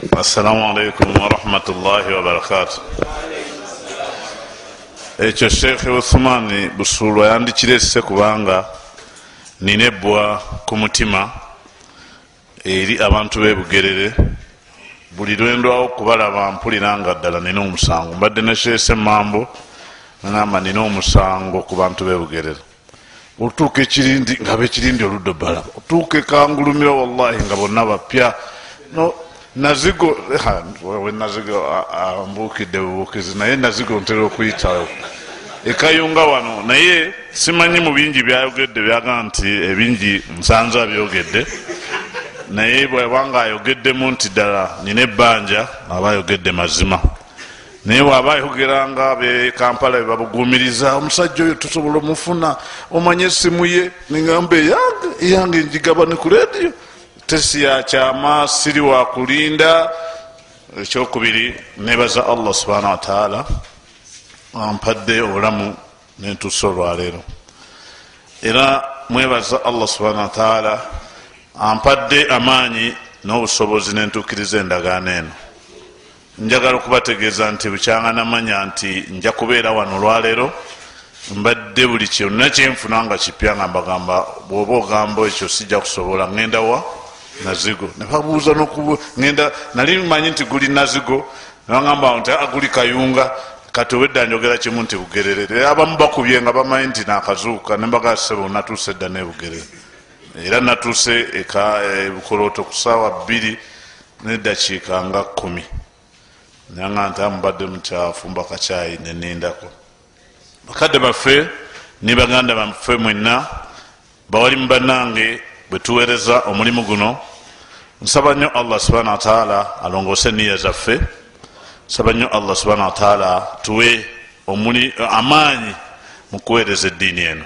assalamu alaikum warahmatullahi wabarakatu ekyo sheekhe uthumani busulwa yandikirese kubanga nina ebbwa ku mutima eri abantu bebugerere. Buli lwendwawo okubalaba mpulira nga ddala nina omusango. Mbadde nesheese mambo nagamba nina omusango ku bantu bebugerere. Otuuka ekirindi nga bekirindi oludda bala otuuka ekangulumira wallahi nga bonna bapya. No nazigo we nazigo ambukidde bubukizi naye nazigo ntera okuyitawo. Ekayunga wano naye simanyi mu bingi byayogedde byaga nti ebingi nsanza byogedde naye bwebanga ayogeddemu nti ddala nina ebbanja aba ayogedde mazima. Naye bwaba ayogeranga be kampala bebabugumiriza omusajja oyo tusobola omufuna omanye esimu ye ningamba eyange eyange njigaba ne ku rediyo tesi yakyama siri wakulinda ekyokubiri nebaza allah subhanahu wataala ampadde obulamu nentusa olwaleero era mwebaza allah subhanahu wataala ampadde amaanyi n'obusobozi nentukiriza endagaano eno. Njagala okubategeeza nti bukyanga namanya nti nja kubeera wano olwaleero mbadde buli kyonna kyenfuna nga kipya nga mbagamba bwoba ogamba ekyo sijja kusobola ŋenda wa nazigo. Nebabuuza nokugenda nali manyi nti guli nazigo. Nebagamba nti aguli kayunga. Kati obedda njogera kimu nti bugerere. Abamu bakubye nga bamanyi nti nakazuuka nembagasebo natuuse edda nebugerere era natuuse ebukoloto ku saawa bbiri nedakiika nga kumi nanga nti amubadde mukyafu mbakacyayi nenindako bakadde baffe ne baganda baffe mwenna bawalimu bannange bwetuweereza omulimu guno nsaba nnyo allah subhana wataala alongoose niya zaffe. Nsaba nnyo allah subhana wataala tuwe amaanyi mu kuweereza eddiini eno.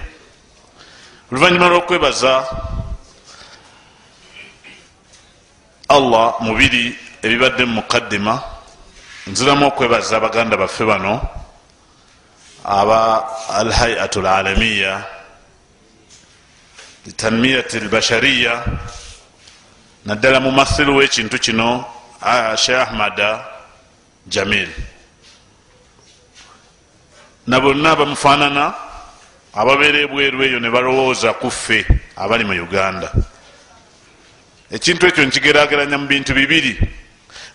Oluvanyuma lwokwebaza allah mubiri ebibadde mu mukaddima nziramu okwebaza baganda baffe bano aba alhayatu lalamiya litanmiyati lbashariya naddala mumathiru wekintu kino sheh ahmada jamil. Na bonna bamufanana ababeera ebweru eyo ne balowooza kuffe abali mu uganda. Ekintu ekyo nkigerageranya mu bintu bibiri.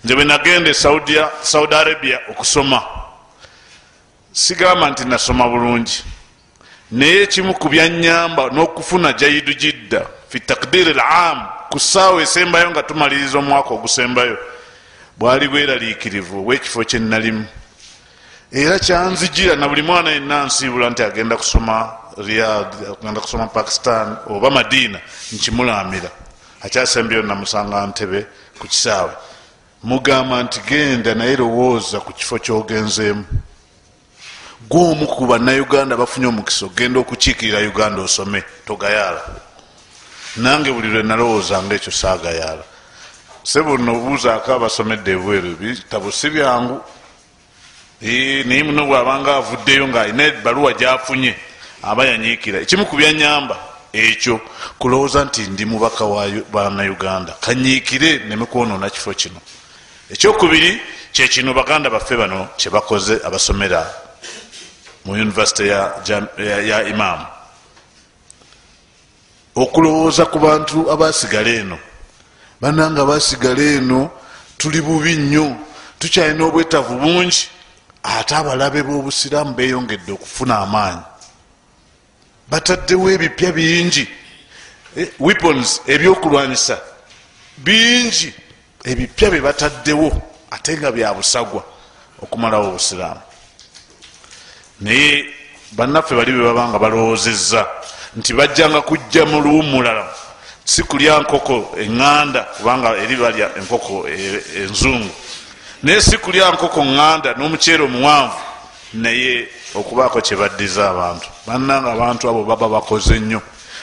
Nze bwe nagenda e saudi arabia okusoma sigamba nti nasoma bulungi. Naye ekimu ku byanyamba n'okufuna jaidu jidda fi takdiri lam ku saawa esembayo nga tumaliriza omwaka ogusembayo bwali bweraliikirivu obwekifo kyenalimu era kyanzijira na buli mwana yenna nsiibula nti agenda kusoma riyad agenda kusoma pakistan oba madiina nkimulamira. Akyasembyeyo namusanga ntebe ku kisaawe. Mugamba nti genda naye lowooza ku kifo kyogenzeemu. Gwomu ku bannayuganda bafunye omukisa ogenda okukiikirira uganda osome togayaala nange buli lwe nalowoozanga ekyo saagayaala sebuno obuuzaako abasomedde ebweru bitabo si byangu? Naye muno bwabanga avuddeyo ngaalina ebaluwa gyafunye aba yanyiikira. Ekimu ku byanyamba ekyo kulowooza nti ndi mubaka bannayuganda. Kanyiikire neme kwonoona kifo kino. Ekyokubiri kyekino baganda baffe bano kyebakoze abasomera mu univesity ya, ya, ya imaamu okulowooza ku bantu abasigala eno. Bananga basigala eno tuli bubi nnyo. Tukyalina obwetavu bungi ate abalabe b'obusiraamu beyongedde okufuna amaanyi. Bataddewo ebipya bingi weapons ebyokulwanyisa bingi ebipya bye bataddewo ate nga byabusagwa okumalawo obusiraamu. Naye bannaffe bali be babanga balowoozezza nti bajjanga kujja mu luwumulala si kulya nkoko eŋŋanda kubanga eri balya enkoko enzungu. Naye si kulya nkoko ŋŋanda n'omuceere omuwanvu naye okubaako kyebaddiza abantu. Bannanga abantu abo baba bakoze nnyo.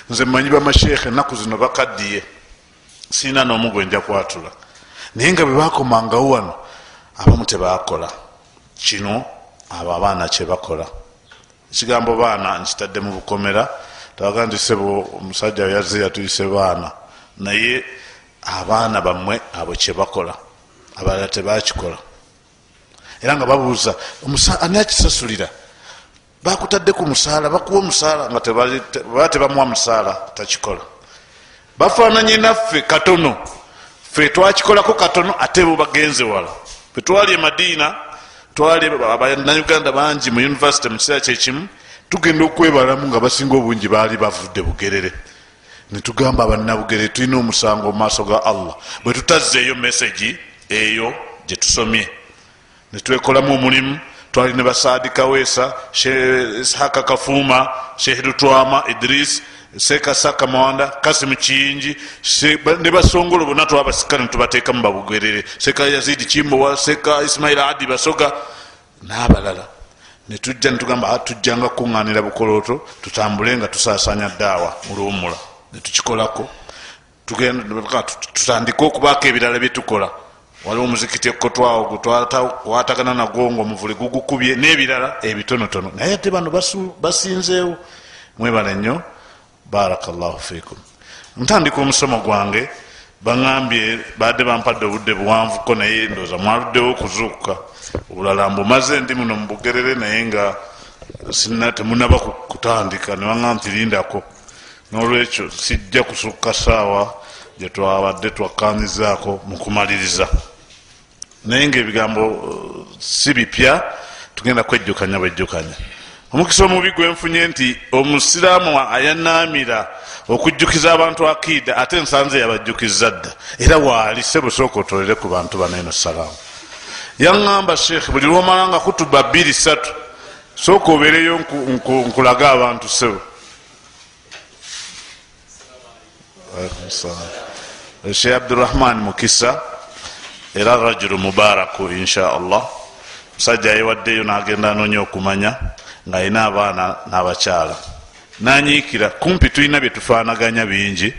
Nze mmanyi bamasheekhe ennaku zino bakaddiye. Siina n'omu gwe nja kwatula. Naye nga bwe bakomangawo wano abamu tebakola kino abo abaana kyebakola ekigambo baana nkitadde mu bukomera tawaga nti sebo omusajja yazze yatuyise baana naye abaana bammwe abo kyebakola abalala tebakikola era nga babuuza ani akisasulira bakutadde ku musaala bakuwa omusaala nga baba tebamuwa musaala takikola bafaananye naffe katono fe twakikolako katono ate bo bagenze wala fetwali e madiina twali abannauganda bangi mu univesity mu kiseera kyekimu tugenda okwebalamu nga basinga obungi baali bavudde bugerere. Netugamba abannabugerere tulina omusango mu maaso ga allah. Bwe tutazzeeyo mesagi eyo gyetusomye netwekolamu omulimu twali ne basaadi kawesa ishaka kafuuma sheikh lutwama idris sekasaka mawanda kasimu kiyingi ne basongolo bonna twabasika netubateeka mu babugerere. Seka yazidi kimbowa seka ismaila adi basoga n'abalala netujja netugamba tujjanga kuŋŋanira bukoloto tutambule nga tusasanya ddaawa muluwumula netukikolako tutandike okubaako ebirala byetukola waliwo omuzikiti ekotwawo gwatwatagana nagwo nga omuvule gugukubye n'ebirala ebitonotono. Naye ate bano basinzeewo. Mwebale nnyo. Barakllahu fikum ntandika omusomo gwange baŋambye badde bampadde obudde buwanvuko naye ndooza mwaluddewo okuzuukuka. Obulala mbumaze ndi muno mubugerere naye nga temunaba kutandika. Newaŋa nti lindako. Nolwekyo sijja kusukka saawa gyetwabadde twakkanyizaako mukumaliriza naye nga ebigambo uh, si bipya tugenda kwejjukanya bwejjukanya. Omukisa omubi gwenfunye nti omusiraamu ayanaamira okujjukiza abantu akiida ate nsanze yabajjukiza dda. Era waali sebusooka otolere ku bantu baneno salaamu yaŋŋamba sheekh buli lwomala nga kutuba bbiri satu sooka obeereyo nkulage abantu sebo sheikh abdurahman mukisa era rajulu mubaraku insha allah. Musajja yewaddeyo nagenda anonya okumanya nga ayina abaana n'abakyala nanyiikira kumpi tulina byetufaanaganya bingi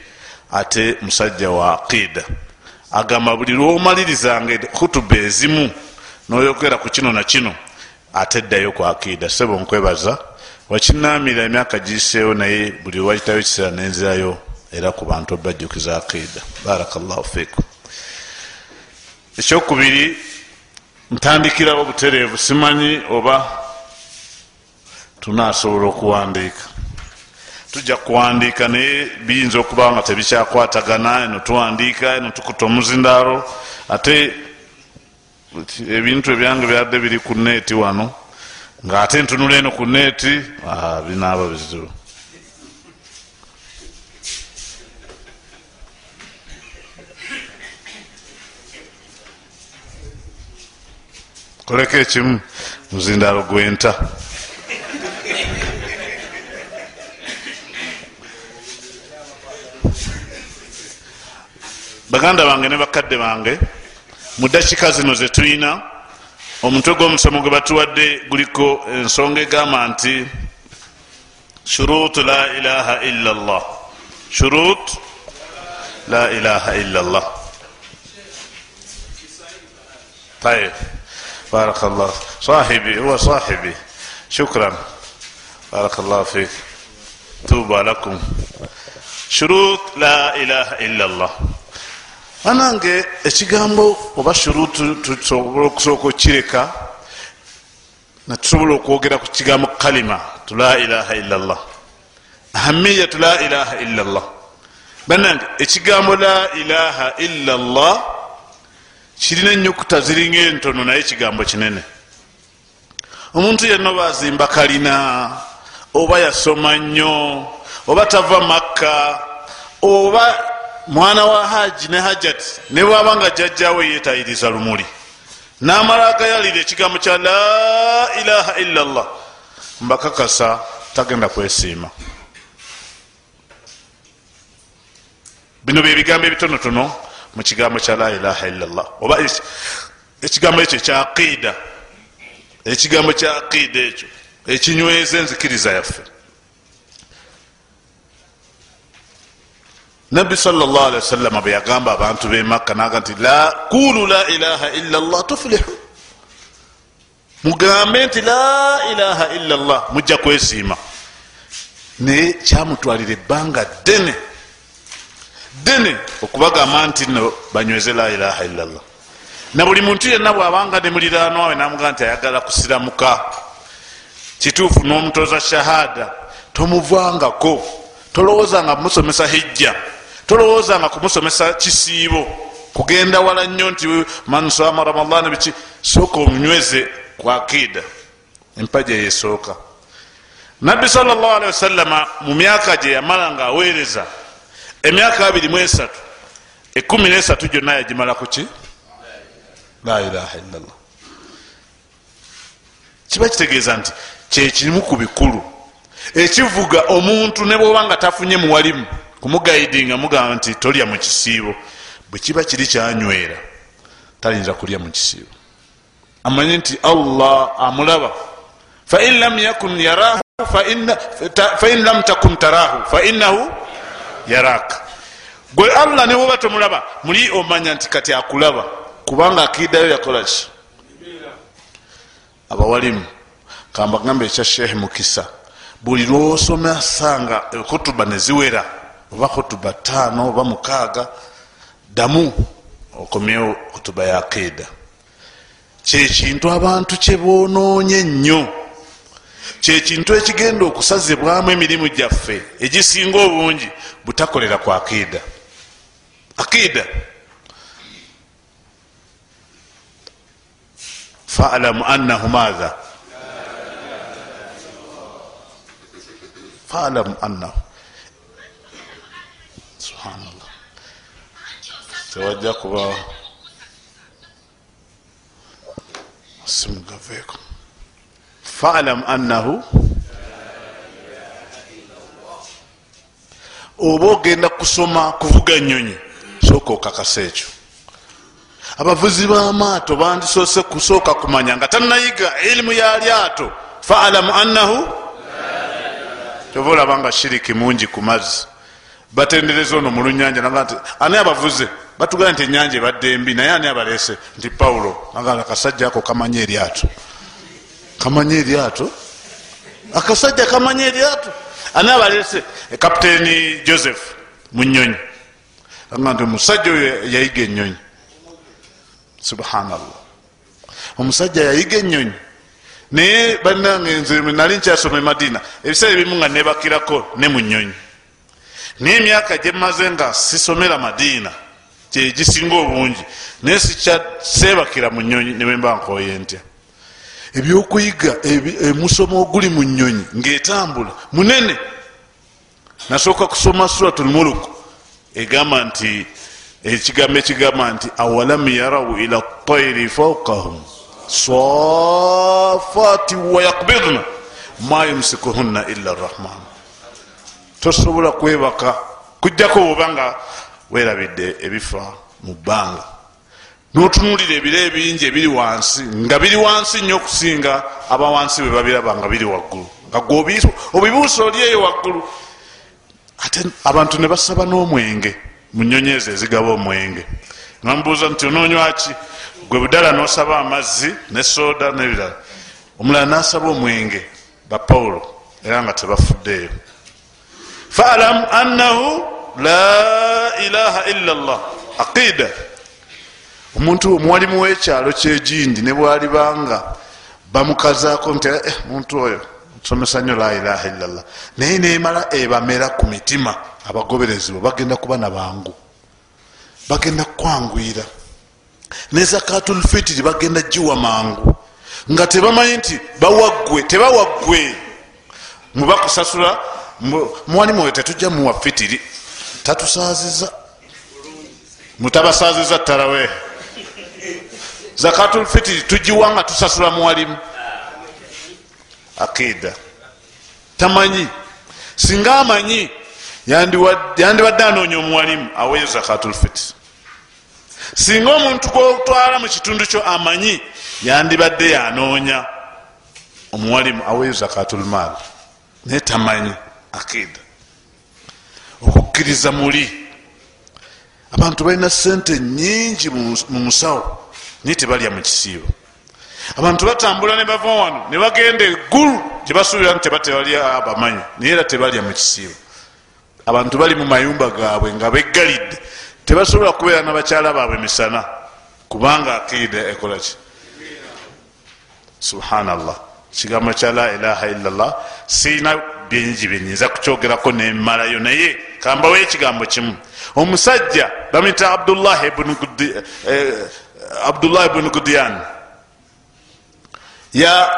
ate musajja wa aqida. Agamba buli lwomalirizanga hutuba ezimu noyogera ku kino na kino ate ddayo ku aqida. Sebo nkwebaza wakinamira emyaka giseewo naye buli wayitayo ekiseera nenzirayo era ku bantu obajjukiza aqida. Barakllahu fikum ekyokubiri ntandikirawo butereevu simanyi oba tunasobola okuwandiika tujja kuwandiika naye biyinza okuba nga tebikyakwatagana eno tuwandiika eno tukuta omuzindaalo ate ebintu ebyange byadde biri ku neeti wano ngaate ntunula eno ku neeti binaaba bizibu. Koleko ekimu muzindaalo gwenta baganda bange ne bakadde bange mu dakiika zino zetulina omutwe gw'omusomo gwe batuwadde guliko ensonga egamba nti shurutu la ilaha illa llah shurut la ilaha illa llah طيب بارك الله صاحبي هو صاحبي شكرا بارك الله فيك توبى لكم شروط لا اله الا الله anange ekigambo oba shurutu tusobola okusooka okireka natusobola okwogera ku kigambo kalima tu la ilaha illa llah ahamiyatu la ilaha illa llah banange ekigambo la ilaha illa llah kirina enyukuta ziringa entono naye ekigambo kinene. Omuntu yenna oba azimba kalina oba yasoma nnyo oba tava makka oba mwana wa haji ne hajati ne bwaba nga jjajjawe yeetayiriza lumuli. N'amala agayalira ekigambo kya la ilaha illa llah mbakakasa tagenda kwesiima. Bino byebigambo ebitonotono mu kigambo kya la ilaha illallah. Oba ekigambo ekyo ekya aqida. Ekigambo kya aqida ekyo. Ekinyweza enzikiriza yaffe nabbi salllah alihi wasallama bwe yagamba abantu bemakka naga nti kulu la ilaha illa llah tuflihu. Mugambe nti la ilaha illa llah mujja kwesiima. Naye kyamutwalira ebbanga ddene ddene okubagamba nti no banyweze la ilaha illallah. Na buli muntu yenna bwabanga ne muliraanwawe namugaa nti ayagala kusiramuka kituufu n'omutoza shahada tomuvangako tolowoozanga kumusomesa hijja tolowoozanga kumusomesa kisiibo kugenda wala nnyo nti mansama ramadan biki sooka omunyweze kwakida empaja yesooka nabbi salllah alihi wasallama mu myaka gye yamala nga aweereza emyaka abiri mu esatu ekumi nesatu gyonna yagimala kuki la ilaha illallah. Kiba kitegeeza nti kyekimu ku bikulu ekivuga omuntu ne bwoba nga tafunye muwalimu kumugaidinga mugamba nti tolya mu kisiibo. Bwe kiba kiri kyanywera tayinza kulya mu kisiibo. Amanye nti allah amulaba fain lam yakun yarahu fain lam takun tarahu fainahu yaraka. Gwe allah ne woba tomulaba muli omanya nti kati akulaba kubanga akiidayo yakolaki abawalimu kambagambe ekya sheekh mukisa. Buli lwosoma sanga kutuba neziwera oba kutuba tano oba mukaaga damu okomyewo kutuba ya akiida kyekintu abantu kyebonoonye ennyo kyekintu ekigenda okusazibwamu emirimu gyaffe egisinga obungi butakolera ku akiida akiida falamu annahu maatha falamu annahu subhanallah tewajja kuba simugaveeko falamu annahu oba ogenda kusoma kuvuga nyonyi sooka okakasa ekyo. Abavuzi b'amaato bandisoose kusooka kumanya nga tanayiga ilimu ya lyato. Falamu annahu kyova olaba nga shiriki mungi ku mazzi. Batendereza ono mu lunyanja naga nti ani abavuze batugamba nti enyanja ebadde embi naye ani abalese nti pawulo agamba akasajja ako kamanye eryato. Kamanye eryato? Akasajja kamanye eryato. Ani abalese kapiteeni joseph mu nyonyi aga nti omusajja oyo yayiga enyonyi subhanallah. Omusajja yayiga enyonyi naye banange nze nali nkyasoma emadina ebiseera ebimu nga nebakirako ne mu nyonyi naye emyaka gyemaze nga sisomera madiina kyegisinga obungi. Naye seebakira mu nyonyi nebemba nkoye ntya. Ebyokuyiga emusomo oguli mu nyonyi ngaetambula munene. Nasooka kusoma surat lmuluk egamba nti ekigambo ekigamba nti awalam yarau ila tairi faukahum safati wayakbidna ma yumsikuhunna illa rrahman tosobola kwebaka kujjako bwobanga werabidde ebifa mu bbanga. Notunulira ebiro ebingi ebiri wansi nga biri wansi nnyo okusinga abawansi bwe babiraba nga biri waggulu. Nga obibuusa oli eyo waggulu. Ate abantu ne basaba n'omwenge mu nyonyi ezo ezigaba omwenge. Ngamubuuza nti onoonywaki gwe budala nosaba amazzi ne soda nebirala omulala nasaba omwenge ba pawulo era nga tebafuddeeyo faalamu annahu la ilaha illa llah aqida. Omuntu omuwalimu w'ekyalo kyegindi ne bwalibanga bamukazaako nti eh, muntu oyo somesa nnyo la ilaha illallah. Naye nemala ebamera ku mitima abagoberezibwa bagenda kuba nabangu bagenda kukwangwira ne zakatul fitiri bagenda giwa mangu. Nga tebamanyi nti bawaggwe tebawaggwe. Mubakusasula muwalimu oyo tetujja muwa fitiri tatusaziza. Mutabasaziza tarawe zakatul fitiri tugiwa nga tusasula muwalimu akida. Tamanyi. Singa amanyi yandibadde anoonya omuwalimu aweeyo zakatul fitiri singa omuntu gwotwala mu kitundu kyo amanyi yandibadde yanoonya omuwalimu aweeyo zakatul maal. Naye tamanyi akida okukkiriza muli. Abantu balina sente nyingi mu musawo naye tebalya mu kisiibo. Abantu batambula ne bava wano ne bagenda eggulu gyebasuubira nti tebatebalya abamanyi naye era tebalya mu kisiibo. Abantu bali mu mayumba gaabwe nga beggalidde tebasobola kubeera nabakyala baabwe misana kubanga akiida ekolaki subhanallah. Kigambo kya la ilaha illallah siina bingi byenyinza kukyogerako nemalayo naye kambawo ekigambo kimu. Omusajja bamwita abdullah ibuni gudiyan eh, ya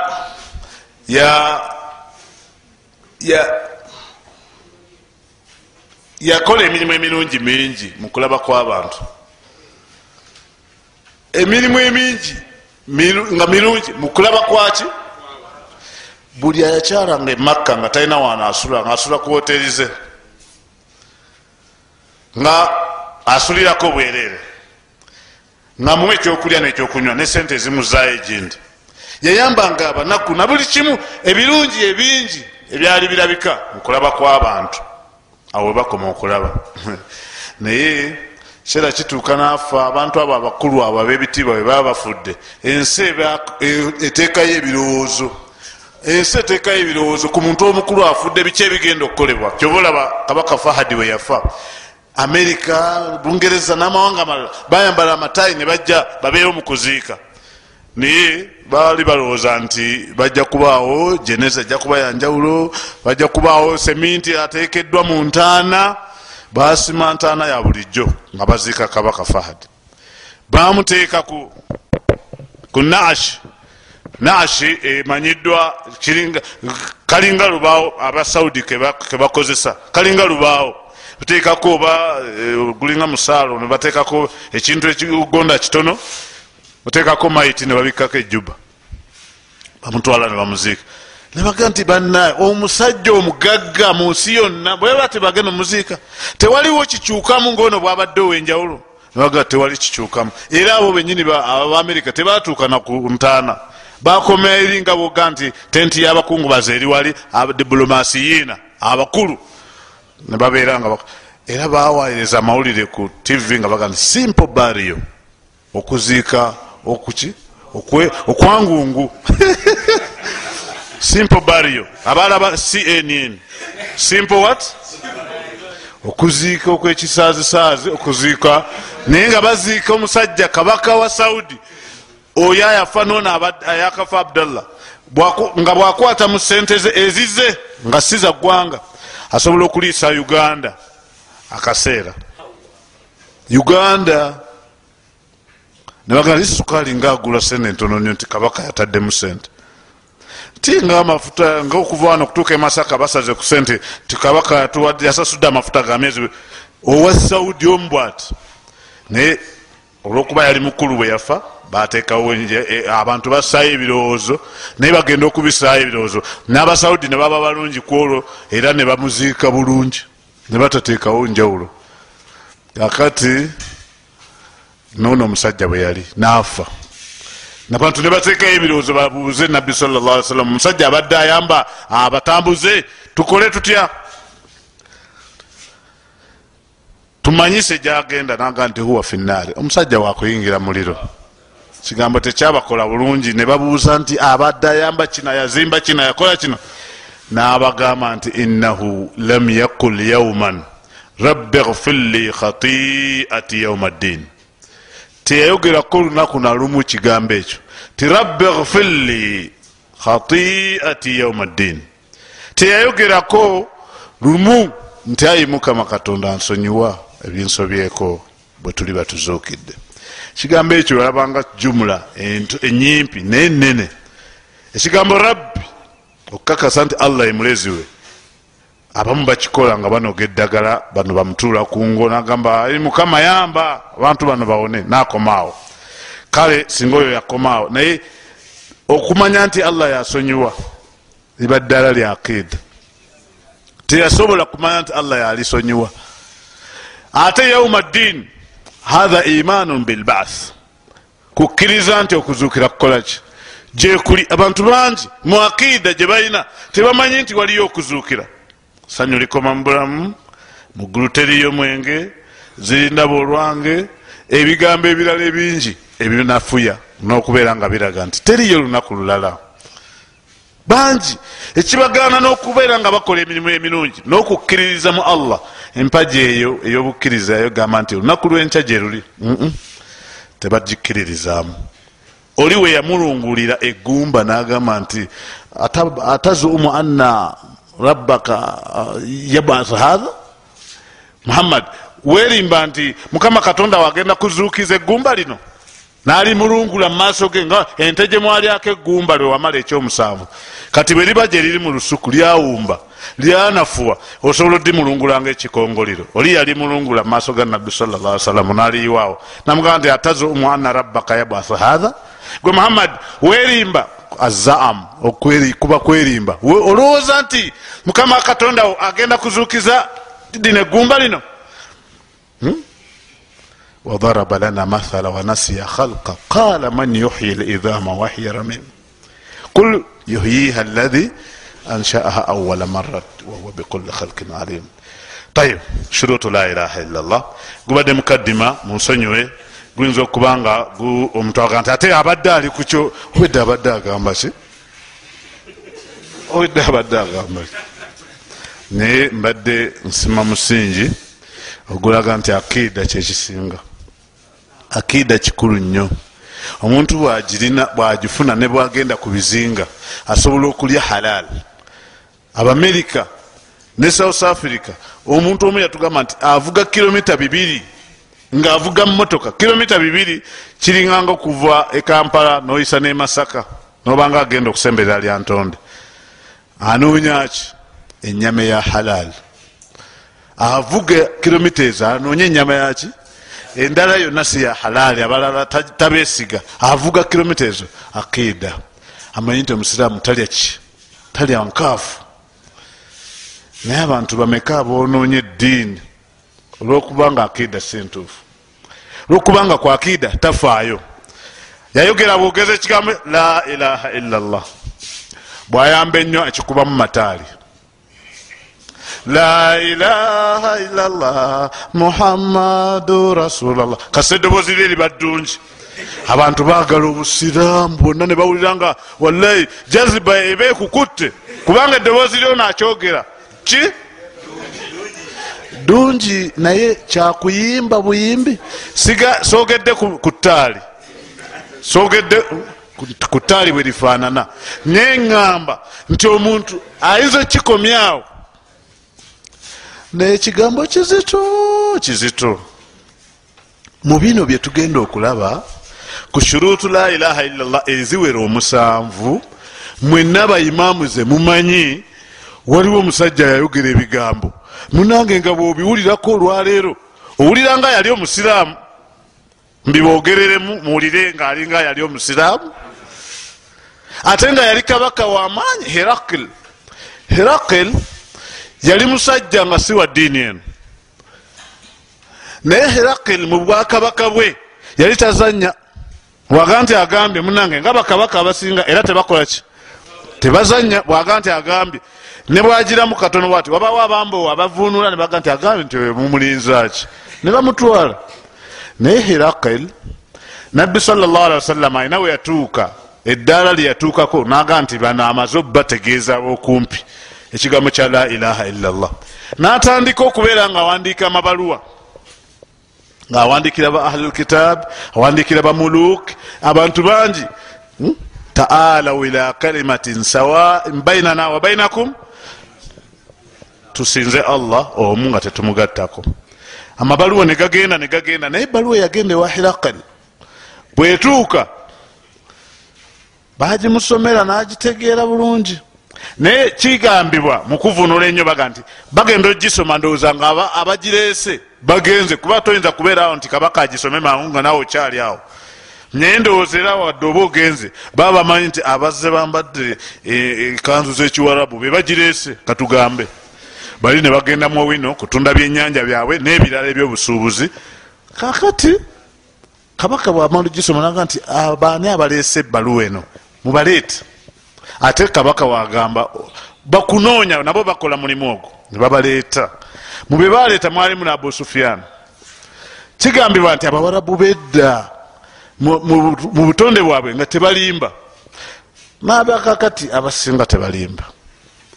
ya ya yakola emirimu emirungi mingi mukulaba kw'abantu. Emirimu emingi nga mirungi mukulaba kwaki buli ayakyalanga emakka nga talina waana asula nga asula ku woterize nga asulirako bwereere. Nga mumu ekyokulya nekyokunywa ne sente ezimuzaayo egindi yayambanga abanaku na buli kimu ebirungi ebingi ebyali birabika mukulaba kw'abantu. Awo webakoma okulaba. Naye kiseera kituuka naafa abantu abo abakulu abo ab'ebitiibwa bwe baba bafudde. Ensi eteekayo ebirowoozo ensi eteekayo ebirowoozo ku muntu omukulu afudde biki ebigenda okukolebwa? Kyoba olaba kabaka fahadi we yafa. Amerika bungereza n'amawanga amalala bayambala amatayi ne bajja babeewo mu kuziika. Naye baali balowooza nti bajja kubaawo geneza ajja kuba yanjawulo bajja kubaawo seminti atekeddwa mu ntaana basima ntaana ya bulijjo nga baziika kabaka fahad. Bamuteeka ku ku naashi naashi emanyiddwa kalinga lubaawo abasaudi kebakozesa kalinga lubaawo bateekako oba eh, gulinga musaalo nebateekako ekintu ekigonda kitono otekako maiti nebabikako ejuba bamutwala nebamuziika nebaga nti banaye omusajja omugagga mu nsi yonna bweba tebagenda omuziika tewaliwo kikyukamu ngaono bwabadde owenjawulo nebaga tewali kikyukamu. Era abo benyini abaamerika tebatuukana ku ntaana bakomera eri nga boga nti tenti yabakungubaza eri wali diplomasiyiina abakulu nebabeera nga era bawayiriza amawulire ku tv nga baga nti simple bario okuziika okuki okwangungu. Simple bario abalaba cnn simple what? Okuziika okwekisazisaazi okuziika naye nga baziika omusajja kabaka wa saudi oyo ayafa noona ayakafa abdallah. Nga bwakwata mu sente ze ezize nga siza ggwanga asobola okuliisa uganda akaseera. Uganda nebagaa sukaali ngaagula sente entono nyo nti kabaka yataddemu sente ti nga amafuta ngaokuva wano okutuuka emasaka basaze ku sente ti kabaka yasasudde amafuta ga myezi owa saudi omu bwati. Naye olwokuba yali mukulu bwe yafa bateekawo e, abantu bassaayo ebirowoozo naye bagenda okubisaayo ebirowoozo. N'abasaudi ne baba balungi kwolwo era ne bamuziika bulungi ne batateekawo njawulo. Akati nono omusajja bwe yali naafa nabantu ne bateekayo ebirowoozo babuuze nabbi sallasalam omusajja abadde ayamba abatambuze tukole tutya? Tumanyise gyagenda naga nti huwa finaari omusajja wakuyingira muliro kigambo tekyabakola bulungi ne babuuza nti abadde ayamba kino yazimba kino yakola kino? N'abagamba nti innahu lam yakul yauman rabbi gfirli khatiati yauma ddini teyayogerako olunaku nalumu kigambo ekyo ti rabbi gfirli khatiati yauma ddin teyayogerako lumu nti ayi mukama katonda nsonyiwa ebinsobyeko bwe tuli batuzuukidde ekigambo ekyo olabanga jumula enyimpi naye nene ekigambo rabbi okukakasa nti allah emulezi we. Abamu bakikola nga banoga eddagala bano bamutuula kungo nagamba mukama yamba! Abantu bano bawone nakomaawo. Kale singa oyo yakomaawo naye okumanya nti allah yasonyiwa liba ddala lya akida teyasobola kumanya nti allah yalisonyiwa. Ate yauma ddin hatha imanun bilbath kukkiriza nti okuzuukira kukolaki gyekuli abantu bangi mu akida gye balina tebamanyi nti waliyo okuzuukira? Sanyu likoma mubulamu muggulu teriyo mwenge zirindaba olwange ebigambo ebirala ebingi ebinafuya n'okubeera nga biraga nti teriyo lunaku lulala bangi. Ekibagana n'okubeera nga bakola emirimu emirungi n'okukkiririza mu allah. Empaji eyo ey'obukkiriza yogamba nti olunaku lwenkya gye luli. Tebagikiririzaamu oli we yamulungulira egumba nagamba nti atazumu anna rabbaka uh, yabasa hatha muhammad werimba nti mukama katonda wagenda kuzuukiza egumba lino nalimulungula mumaaso ge nga ente gyemwalyako egumba lwewamala ekyomusanvu kati bwe liba gye liri mu lusuku lyawumba lyanafuwa osobola odimulungulanga ekikongoliro oli yalimulungula mumaaso ga nabbi sawasalam naliyiwaawo. Namugamba nti atazumu anna rabbaka yabasa hatha gwe muhammad werimba azaam kuba kwerimba. Olowooza nti mukama katonda wo agenda kuzuukiza dino egumba lino wadaraba lana mathala wanasiya khalqa qala man yuhyi lidhama wahiya ramim kul yuhyiha alladhi anshaaha awala marat wahuwa bikuli khalqin alim tayib shurutu la ilaha illa llah gubadde mukaddima munsonyiwe guyinza okuba nga omuntu agaa nti ate abadde ali kukyo obedde abadde agamba ki obedde abadde agamba ki naye mbadde nsima musingi ogulaga nti akiida kyekisinga akiida kikulu nnyo. Omuntu bwagirina bwagifuna ne bwagenda ku bizinga asobola okulya halal. Abamerika ne south africa omuntu omu yatugamba nti avuga kilomita bibiri ngaavuga mumotoka kilomita bibiri kiringanga okuva ekampala noyisa nemasaka nobanga agenda okusemberera lyantonde anoonyaki enyama ya halal. Avuga kilomita ezo anoonya enyama yaki endala yonna si ya halali abalala tabesiga avuga kilomita ezo akiida amanyi nti omusiraamu talya ki? Talya nkaafu. Naye abantu bameka abonoonya eddiini? Olwokubanga akida sintuufu olwokubanga ku akida tafaayo. Yayogera bwogeza ekigambo la ilaha illa llah bwayamba ennyo ekikuba mu mataali la ilaha illa llah muhammadu rasulllah kasa eddoboozi lye liba ddungi. Abantu bagala obusiraamu bwonna ne bawulira nga wallahi jaziba eba ekukutte kubanga eddoboozi lyo nakyogera. Ki? Dungi naye kyakuyimba buyimbi. Siga sogedde ku ttaali. Sogedde ku ttaali bwe lifaanana. Neŋŋamba nti omuntu ayinza kikomyawo naye kigambo kizito kizito. Mu bino bye tugenda okulaba ku shuruutu la ilaha illallah eziwera omusanvu mwenna bayimaamu ze mumanyi waliwo omusajja yayogera ebigambo. Munange nga bwobiwulirako olwaleero owulira nga yali omusiraamu mbibogereremu muwulire nga alinga yali omusiraamu. Ate nga yali kabaka wamaanyi herakil herakil yali musajja nga si wa diini eno. Naye herakil mu bwakabaka bwe yali tazanya bwaga nti agambye munange nga bakabaka abasinga era tebakolaki tebazanya bwaga nti agambye. Ne bwagiramu katono bwati wabawo abambowa abavunula nebaga nti agambye nti mumulinzaki ne bamutwala. Naye herakil nabbi sawasalam alina we yatuuka eddaala lyeyatuukako naga nti bano amaze obategeeza okumpi ekigambo kya la ilaha illallah. Natandika okubeera nga awandiika amabaluwa. Ngaawandikira ba ahlulkitab awandikira bamuluk abantu bangi. Hmm? taalau ila kalimatin sawa bainana wa bainakum tusinze allah omu nga tetumugattako amabaluwa negagenda negagenda naye ebaluwa yagenda ewa hirakal bwetuuka bagimusomera nagitegeera bulungi naye kigambibwa mukuvunula ennyo baga nti bagenda ogisoma ndowooza nga abagireese bagenze kuba toyinza kubeera awo nti kabaka agisome mangu nga nawe okyali awo. Naye ndowooza era wadde oba ogenze baba bamanyi nti abazze bambadde ekanzu z'ekiwarabu be bagireese katugambe bali ne bagenda mu wino kutunda byenyanja byabwe n'ebirala ebyobusuubuzi. Kakati kabaka bwamala gisoma naga nti abaani abaleese ebbaluwa eno? Mubaleete ate kabaka wagamba bakunoonya nabo bakola mulimu ogwo. Nebabaleeta mube baleeta mwalimu ne abu sufiyan kigambibwa nti abawarabu bedda mu butonde bwabwe nga tebalimba. Nabakakati abasinga tebalimba.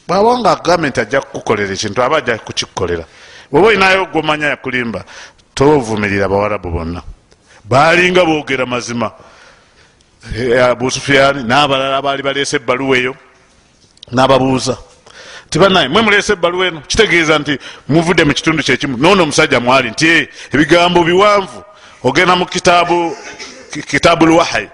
Bwaba nga gavumenti ajja kukukolera ekintu aba ajja kukikukolera bweoba olinayo gwomanya yakulimba tovumirira bawarabu bonna. Balinga boogera mazima abu sufiyani n'abalala baali baleese ebbaluwa eyo n'ababuuza. Tibanaye mwe muleese ebbaluwa eno kitegeeza nti muvudde mu kitundu kyekimu noono omusajja mwali nti "Eh, ebigambo biwanvu ogenda mu kitaabu ki- kitaabu lwahayi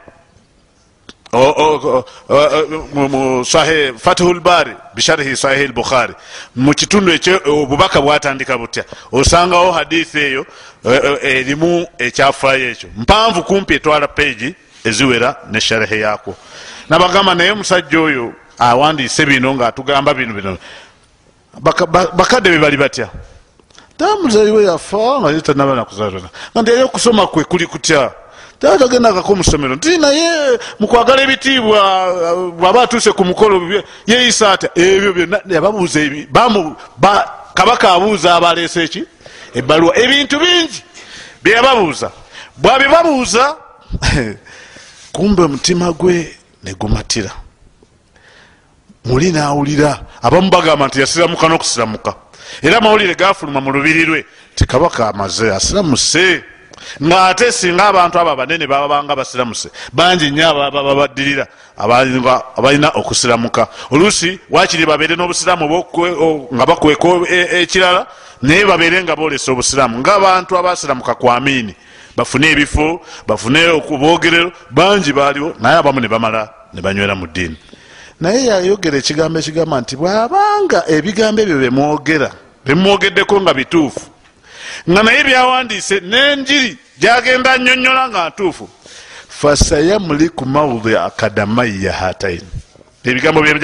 fatihu lbari bisharihi sahihi lbukhari mu kitundu ekyo obubaka bwatandika butya. Osangawo hadithi eyo eh, eh, erimu ekyafaayo ekyo. Mpanvu kumpi etwala peegi eziwera ne sharihi yaako. Nabagamba naye omusajja oyo awandiise bino ngaatugamba bino bino. Baka- ba- bakadde be bali batya? Tamuzaiwe yafa nga tanaba nakuzaalana nga nti eyo okusoma kwe kuli kutya? Tatagendagako musomero nti naye mukwagala ebitiibwa bwaba atuuse ku mukolo yeeyisa atya? Ebyo byonna yababuuza kabaka abuuza abaleese eki ebbaluwa ebintu bingi byeyababuuza bwabibabuuza kumbe omutima gwe negumatira muli nawulira. Abamu bagamba nti yasiramuka n'okusiramuka. Era amawulire gafuluma mu lubiri lwe. Ti kabaka amaze asiramuse ngaate singa abantu abo abanene babanga basiramuse bangi nnyo ababa babaddirira abalinga- abalina okusiramuka. Oluusi wakiri babeere n'obusiraamu nga bakweka e- ekirala naye babeere nga boolesa obusiraamu. Ngaabantu abasiramuka kwamiini bafune ebifo bafune okubogerero bangi baaliwo naye abamu ne bamala ne banywera mu ddiini. Naye yayogera ekigambo ekigamba nti bwabanga ebigambo ebyo bemwogera bemwogeddeko nga bituufu nga naye byawandiise n'enjiri gyagenda annyonnyola nga ntuufu fasayamuliku maudi akadamaiya hatain ebigambo bye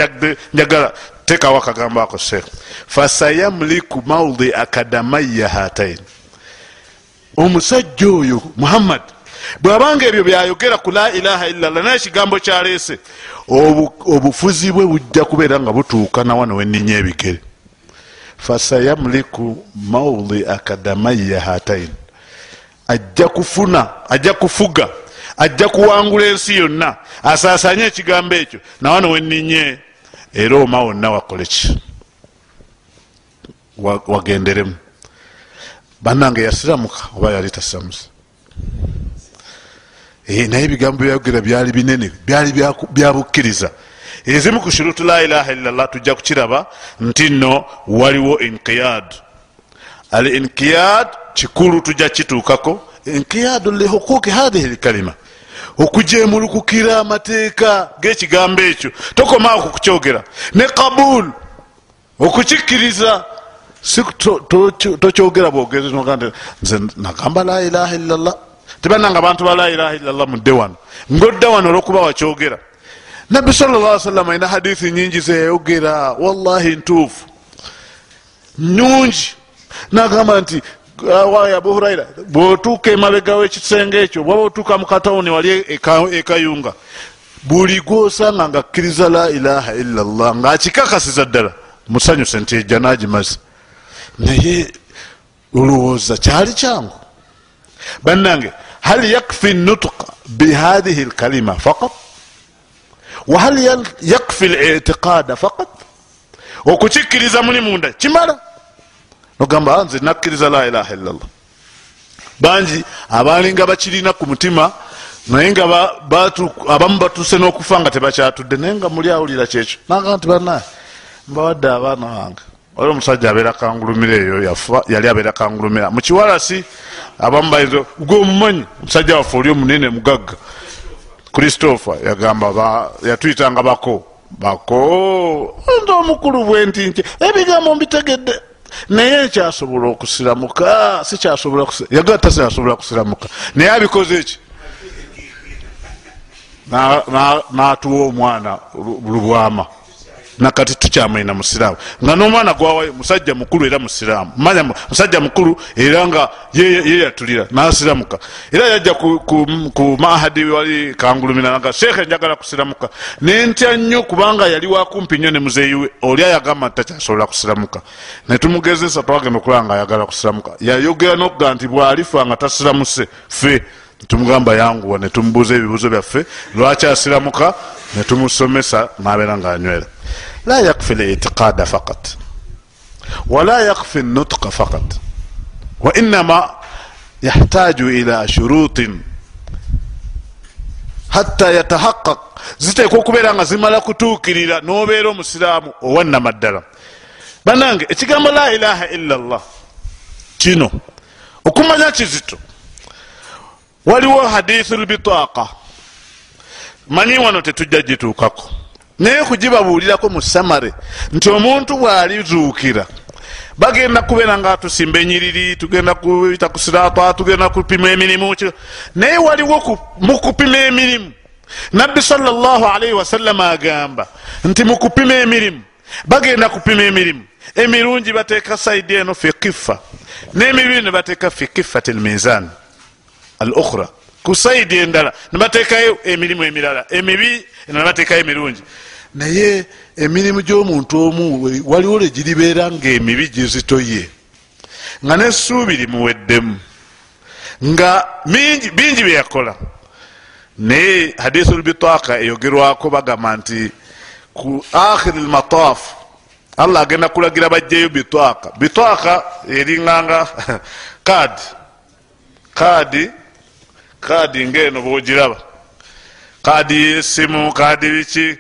njagala tekawo akagambo ako sheekh fasayamuliku maudi akadamaiya hatain omusajja oyo muhammad. Bwabanga ebyo byayogera ku la ilaha illallah naye ekigambo kyaleese obu- obufuzi bwe bujja kubeera nga butuuka nawano wenninya ebigere fasayamuliku maudi akadamaiya hatain ajja kufuna ajja kufuga ajja kuwangula ensi yonna asaasanye ekigambo ekyo nawano wenninye era oma wonna wakoleki Wa- wagenderemu bannange yasiramuka oba yali tasiramusa. Eh, naye ebigambo byayogera byali binene byali byabukkiriza ezimu ku shurutu la ilaha illallah tujja kukiraba nti nno waliwo inkiyad al inkiyad kikulu tujja kituukako. Inkiyadu lihuquqi hadhihi lkalima okujemulukukira amateeka g'ekigambo ekyo. Tokomaawo kukukyogera ne kabul okukikkiriza tokyogera bwogezi nogaa nti nze nagamba la ilaha illallah. Tebananga abantu ba la ilaha illallah mudde wano ngaodda wano olwokuba wakyogera nabbi sallla sallam alina hadithi nyingi zeyayogera. Wallahi ntuufu. Nyungi nagamba nti wayi abu huraira bwotuuka emabega wekisenge ekyo bwaba otuuka mu katawuni wali eka- ekayunga buli gwosanga nga akkiriza la ilaha illallah ngaakikakasiza ddala. Musanyuse nti ejja nagimaze naye olowooza kyali kyangu. Bannange hal yakfi nutuqa bihadihi lkalima faqat? Wahal yakfi litiqada faqat? Okukikkiriza muli munda kimala? Nogamba "Ah, nze nakkiriza la ilaha illallah. Bangi abalinga bakirina ku mutima naye nga abamu batuse n'okufa nga tebakyatudde naye nga muli awulira kyekyo. Naga nti banaye mbawadde abaana bange oli omusajja abeera kangulumira eyo yafa yali abeera kangulumira mukiwalasi abamu bayinza gwe omumanyi omusajja waffe oli omunene mugagga. Christopher yagamba ba- yatuyitanga bako bako nti omukulu bwentinke ebigambo mbitegedde. Naye nkyasobola okusiramuka sikyasobola yagala tasasobola kusiramuka. Naye abikoze eki Na- na- n'atuwa omwana lu- lubwama nakati tukyamwina musiraamu. Nga n'omwana gwawayo musajja mukulu era musiraamu. Musajja mukulu era nga ye- yeyatulira nasiramuka. Era yajja ku, ku, ku mahadi wali kangulumira naga sheekhe njagala kusiramuka. Nentya nnyo kubanga yali wakumpi nnyo ne muzeeyiwe oli ayagamba nti takyasobola kusiramuka. Netumugezesa twagenda okulaba nga ayagala kusiramuka. Yayogera nokuga nti bwalifa nga tasiramuse fe tumugamba yanguwa netumubuuza ebibuuzo byaffe lwaki asiramuka netumusomesa nabeera nga anywera la yakfi litiqada faqat wala yakfi nutqa faqat wainama yahtaju ila shurutin hatta yatahaqaq ziteekwa okubeera nga zimala kutuukirira nobeera omusiraamu owannamaddala banange ekigambo la ilaha illa llah kino okumanya kizito waliwo hadithu lbitaaka manyi wano tetujja gituukako. Naye kugibabuulirako mu samare nti omuntu bwalizuukira bagenda kubeera nga tusimba enyiriri tugenda kubita ku sirata tugenda kupima emirimu naye waliwo mukupima emirimu. Nabbi salaalii wasallama agamba nti mukupima emirimu bagenda kupima emirimu. Emirungi bateeka saidi eno fi kifa n'emibibi ne bateeka fi kifat lmizan al ukhra ku saidi endala nebateekayo emirimu emirala emibi nebateekayo emirungi. Naye emirimu gy'omuntu omu waliwo legiribeera nga emibi gizitoye. Nga nessuubi limuweddemu. Nga bingi byeyakola naye hadithu lbitaaka eyogerwako bagamba nti ku akhiri lmataafu allah agenda kulagira bajjayo bitwaka bitwaka eringanga kadi kadi kadi ngaeno bwogiraba. Kadi yesimu kadi biki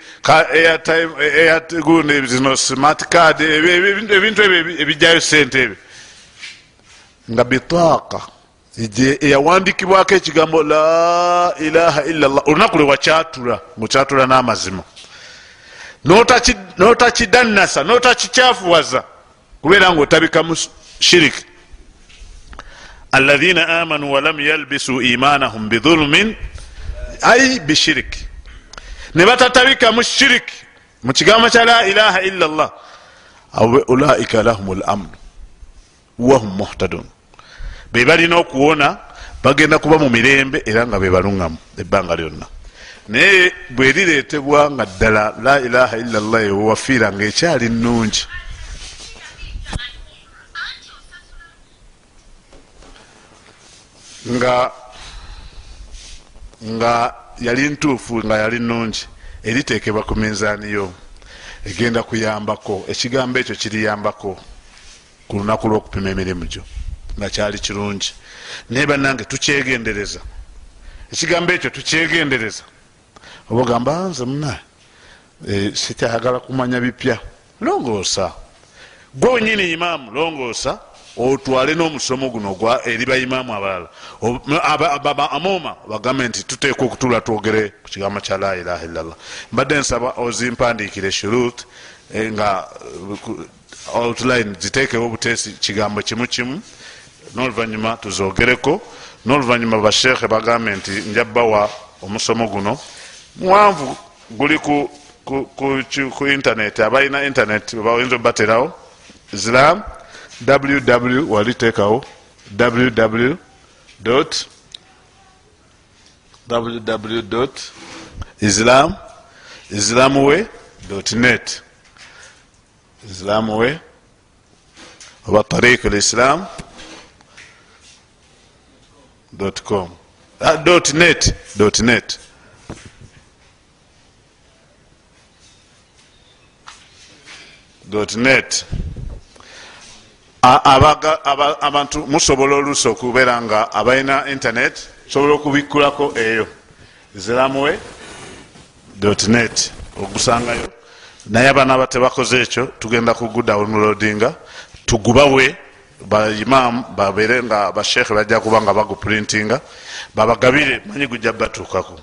zino smart card ebintu ebyo ebijjayo sente ebyo nga bitwaka eyawandikibwako ekigambo la ilaha illa llah olunaku lwewakyatula ngaokyatula n'amazima notakidannasa notakikyafuwaza kubeera nga otabikamu shiriki alaina amanu walam yalbisu imanahum bidhulumin ai bishiriki ne batatabikamu shiriki mu kigambo kya la ilaha illa llah ulaika lahum lamnu wahum muhtadun be balina okuwona bagenda kuba mu mirembe era nga bebaluŋgamu ebbanga lyonna naye bweriretebwa nga ddala la ilaha illa llah ewewafiira nga ekyali nungi nga nga yali ntuufu nga yali nungi eritekebwa ku minzaaniyo egenda kuyambako ekigambo ekyo kiriyambako ku lunaku lwokupima emirimu gyo. Nga kyali kirungi. Naye bannange tukyegendereza. Ekigambo ekyo tukyegendereza. Oba ogamba nze muna sikyayagala kumanya bipya. Longoosa. Gwe wenyini imaamu longoosa otwale n'omusomo guno eri baimaamu abalala. Amoma bagambe nti tuteeka okutula twogere ku kigambo kya la ilaha illallah. Mbadde nsaba ozimpandiikire shurut nga outline ziteekewo obuteesi kigambo kimu kimu. N'oluvanyuma tuzogereko n'oluvanyuma bashekhe bagambe nti njabbawa omusomo guno. Muwanvu guli ku, ku, internet abalina internet bayinza obaterawo. Islam ww walitekawo www www islam islamwe net. Islamwe oba tariq lislam com. Net net. Net abantu musobola oluusi okubeera nga abalina internet sobola okubikkulako eyo. Ziramwe net ogusangayo naye abaana abatebakoze ekyo tugenda kugudownloadinga tugubawe. Baimaamu babeere nga bashekhe bajja kuba nga baguprintinga babagabire manyi gujja batuukako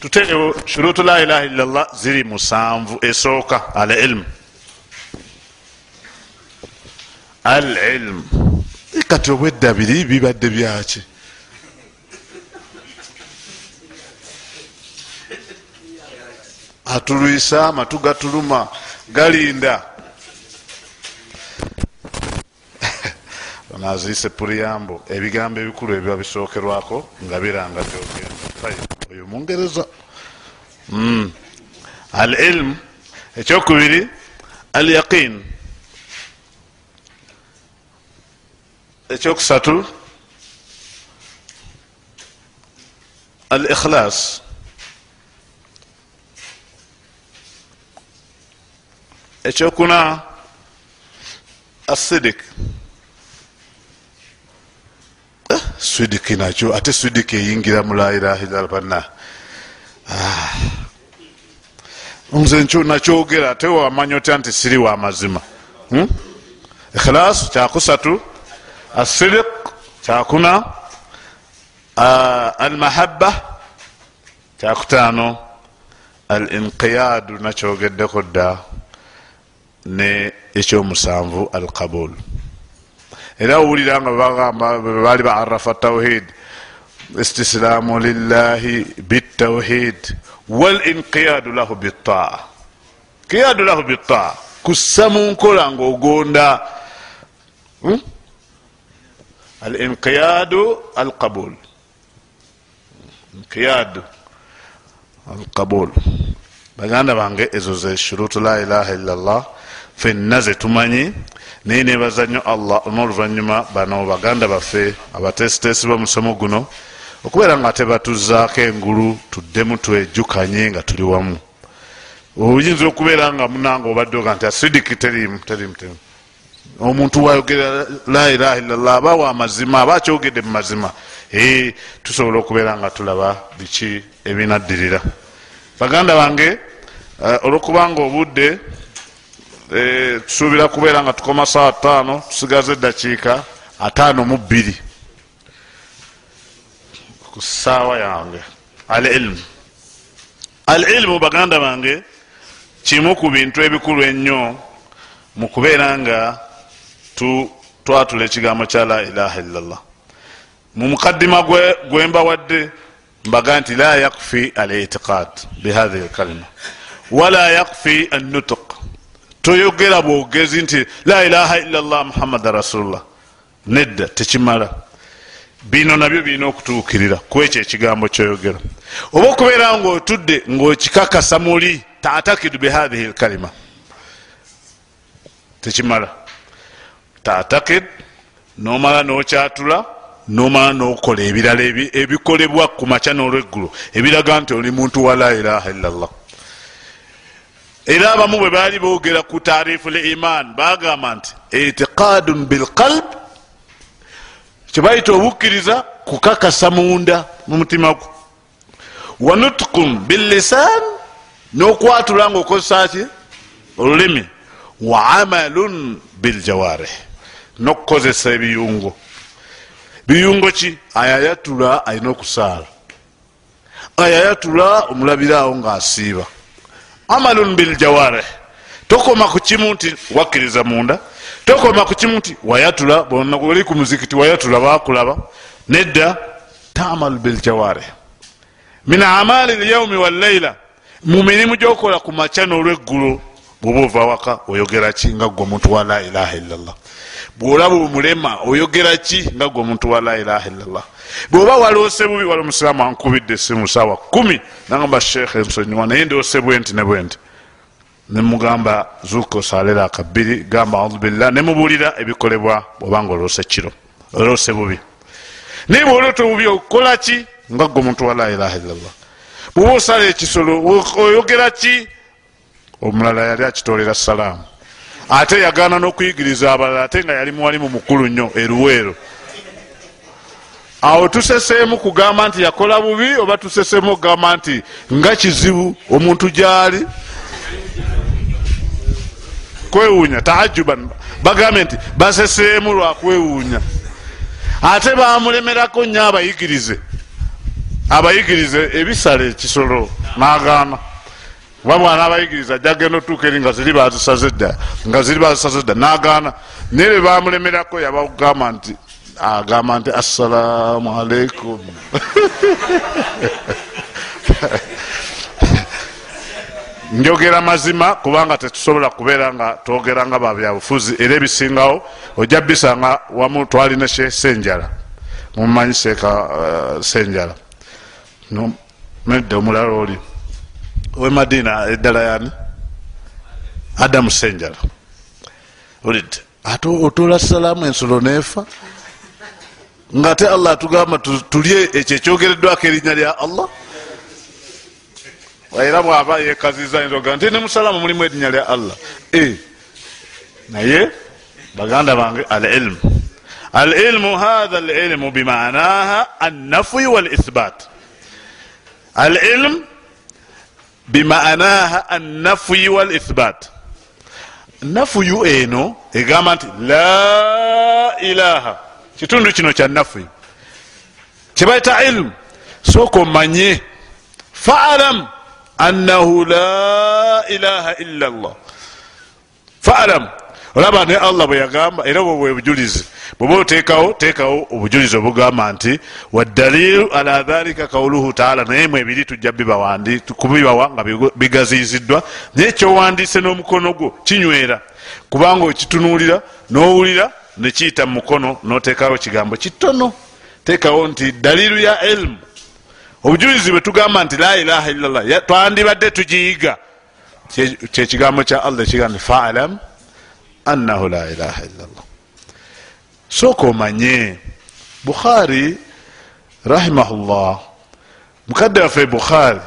tuterewo shurutu la ilaha illallah ziri musanvu esooka al ilmu al ilmu kati obwedda biri bibadde byaki? Atulwisa amatu gatuluma galinda. Naziise puriyambo ebigambo ebikulu ebiba bisookerwako nga biranga gyogenda. Oyo mungereza al ilmu ekyokubiri al yaqin ekyokusatu al ikhlas ekyokuna asidik swidiki nakyo ate swidiki eyingira mu la ilaha illallah banna. Ah. nze nakyogera ate wamanya otya nti siri wa mazima. Hmm? ikhilas kyakusatu asidik kyakuna almahaba kyakutaano al inqiyadu nakyogeddeko dda ne ekyomusanvu al qabul era owulira nga bagamba bali baarafa tawhid istislaamu lillahi bitawhid walinqiyadu lahu bitaa qiyadu lahu bitaa kussa mu nkola ngaogonda hmm? Alinqiyadu alqabul inqiyadu alqabul baganda bange ezo ze shurutu la ilaha illallah fenna zetumanyi naye nebaza nnyo allah n'oluvanyuma bano baganda baffe abatesitesi bamusomo guno okubeera nga tebatuzaako engulu tuddemu twejjukanye nga tuli wamu oyinza okubeera nga munanga obadde oga nti asidiki terimu terimu terimu omuntu wayogera la ilaha illallah aba wamazima aba akyogedde mu mazima. Tusobola okubeera nga tulaba biki ebinaddirira. Baganda bange eh, olwokubanga obudde eh, tusuubira kubeera nga tukoma sawa taano tusigaza eddakiika ataano mu bbiri. Ku saawa yange. Al ilmu al ilmu baganda bange kimu ku bintu ebikulu ennyo mu kubeera nga twatula ekigambo kya la ilaha illallah. Mu mukaddima gwembawadde mbaga nti la yakfi al itiqad bihathihi lkalima wala yakfi annutuk toyogera bwogezi nti la ilaha illallah muhammada rasulullah. Nedda tekimala. Bino nabyo birina okutuukirira kwekyo ekigambo kyoyogera. Oba okubeera ngaotudde ngaokikakasa muli tatakidu bihathihi lkalima tekimala tatakid nomala nokyatula nomala nokola ebirala ebikolebwa ku maca nolweggulo ebiraga nti oli muntu wa la ilaha illallah. Era abamu bwe baali boogera ku tarifu l iman bagamba nti itiqadun bilqalb kyebayita obukkiriza kukakasa munda mu mutima gwo. Wanutkun billisan nokwatula nga okozesa ki? Olulimi. Wa amalun biljawarih nokukozesa ebiyungo. Biyungo ki? Ayayatula alina okusaala. Ayayatula omulabiraawo ngaasiiba amalun biljawarih tokoma ku kimu nti wakkiriza munda. Tokoma ku kimu nti wayatula. Bonali ku muzikiti wayatula bakulaba nedda tamalu biljawarih min amali lyaumi walleila mu mirimu gyokola ku maca n'olweggulo bwoba ova waka oyogera ki nga gwe omuntu wa la ilaha illallah bwolaba omulema oyogera ki nga gwe omuntu wa la ilaha illallah? Bwoba waloose bubi wali omusiraamu ankubidde esimu saawa kumi nagamba sheekhe ensonyiwa naye ndoose bwenti ne bwenti. Nemugamba zuuka osalera akabiri gamba audubillah nemubuulira ebikolebwa bwobanga oloose kiro oloose bubi. Naye bwolota obubi okola ki nga gwe omuntu wa la ilaha illallah? Bwoba osala ekisolo oyogera ki? Omulala yali akitolera salaamu ate yagaana n'okuyigiriza abalala ate nga yali muwalimu mukulu nnyo eruweero awo tuseseemu kugamba nti yakola bubi oba tuseseemu okugamba nti nga kizibu omuntu gyali? Kwewuunya taajuban bagambye nti baseseemu lwakwewuunya ate bamulemerako nnyo abayigirize. Abayigirize ebisala ekisolo nagaana kuba mwana abayigiriza jagenda otuuka eri nga ziri bazisaze dda nga ziri bazisaze dda nagaana. Naye bwe bamulemerako yabakugamba nti agamba nti assalamu aleikum njogera mazima kubanga tetusobola kubeera nga twogera nga babyabufuzi era ebisingawo ojja bisanga wamu twalina senjala mumanyi seeka uh, senjala nedda omulala oli wemadina eddala yani adamu senjala olidde ate otola salaamu ensolo neefa. Nga ate allah atugamba tulye ekyo ekyogereddwako erinnya lya allah. Era bwaba yekaziza nzoga nti ne musalaamu mulimu erinnya lya allah. E naye baganda bange al ilmu al ilmu hatha al ilmu bimanaha annafuyi wal ithbat al ilmu bimaanaha annafuyi wal ithbat nafuyu eno egamba nti la ilaha. Kitundu kino kya nafuyu kyebaita ilmu sooka omanye. Faalam annahu la ilaha illa llah faalam. Olaba ne allah bwe yagamba era bwe bwe bujulizi bweba otekawo tekawo obujulizi obugamba nti wadalilu ala dhalika kauluhu taala naye mu ebiri tujja kubibawa nga bigaziyiziddwa naye kyowandiise n'omukono gwo kinywera. Kubanga okitunulira n'owulira nekiyita mu mukono notekawo kigambo kitono. Tekawo nti dalilu ya ilmu. Obujulizi bwe tugamba nti la ilaha illallah twandibadde tugiyiga. Kyekigambo kya allah ekigamba nti faalam annahu la ilaha illallah sooka omanye bukhari rahimahullah mukadde waffe bukhari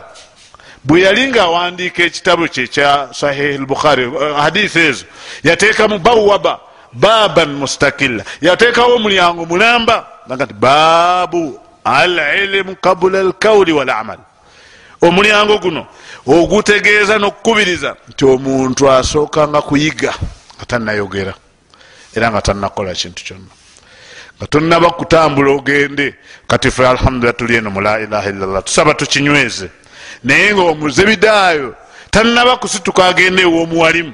bwe yali nga awandiika ekitabo kye kya sahih lbukhari hadisi ezo. Yateekamu bawaba baban mustakilla yateekawo omulyango mulamba aga nti baabu alilimu kabula alkauli walamal. Omulyango guno ogutegeeza nokukubiriza nti omuntu asookanga kuyiga nga tannayogera era nga tannakola kintu kyonna nga tonaba kutambula ogende. Kati fe alhamdulillah tuli eno mu la ilaha illallah. Tusaba tukinyweze. Naye nga omuzebidaayo tannaba kusituka agende ew'omuwalimu.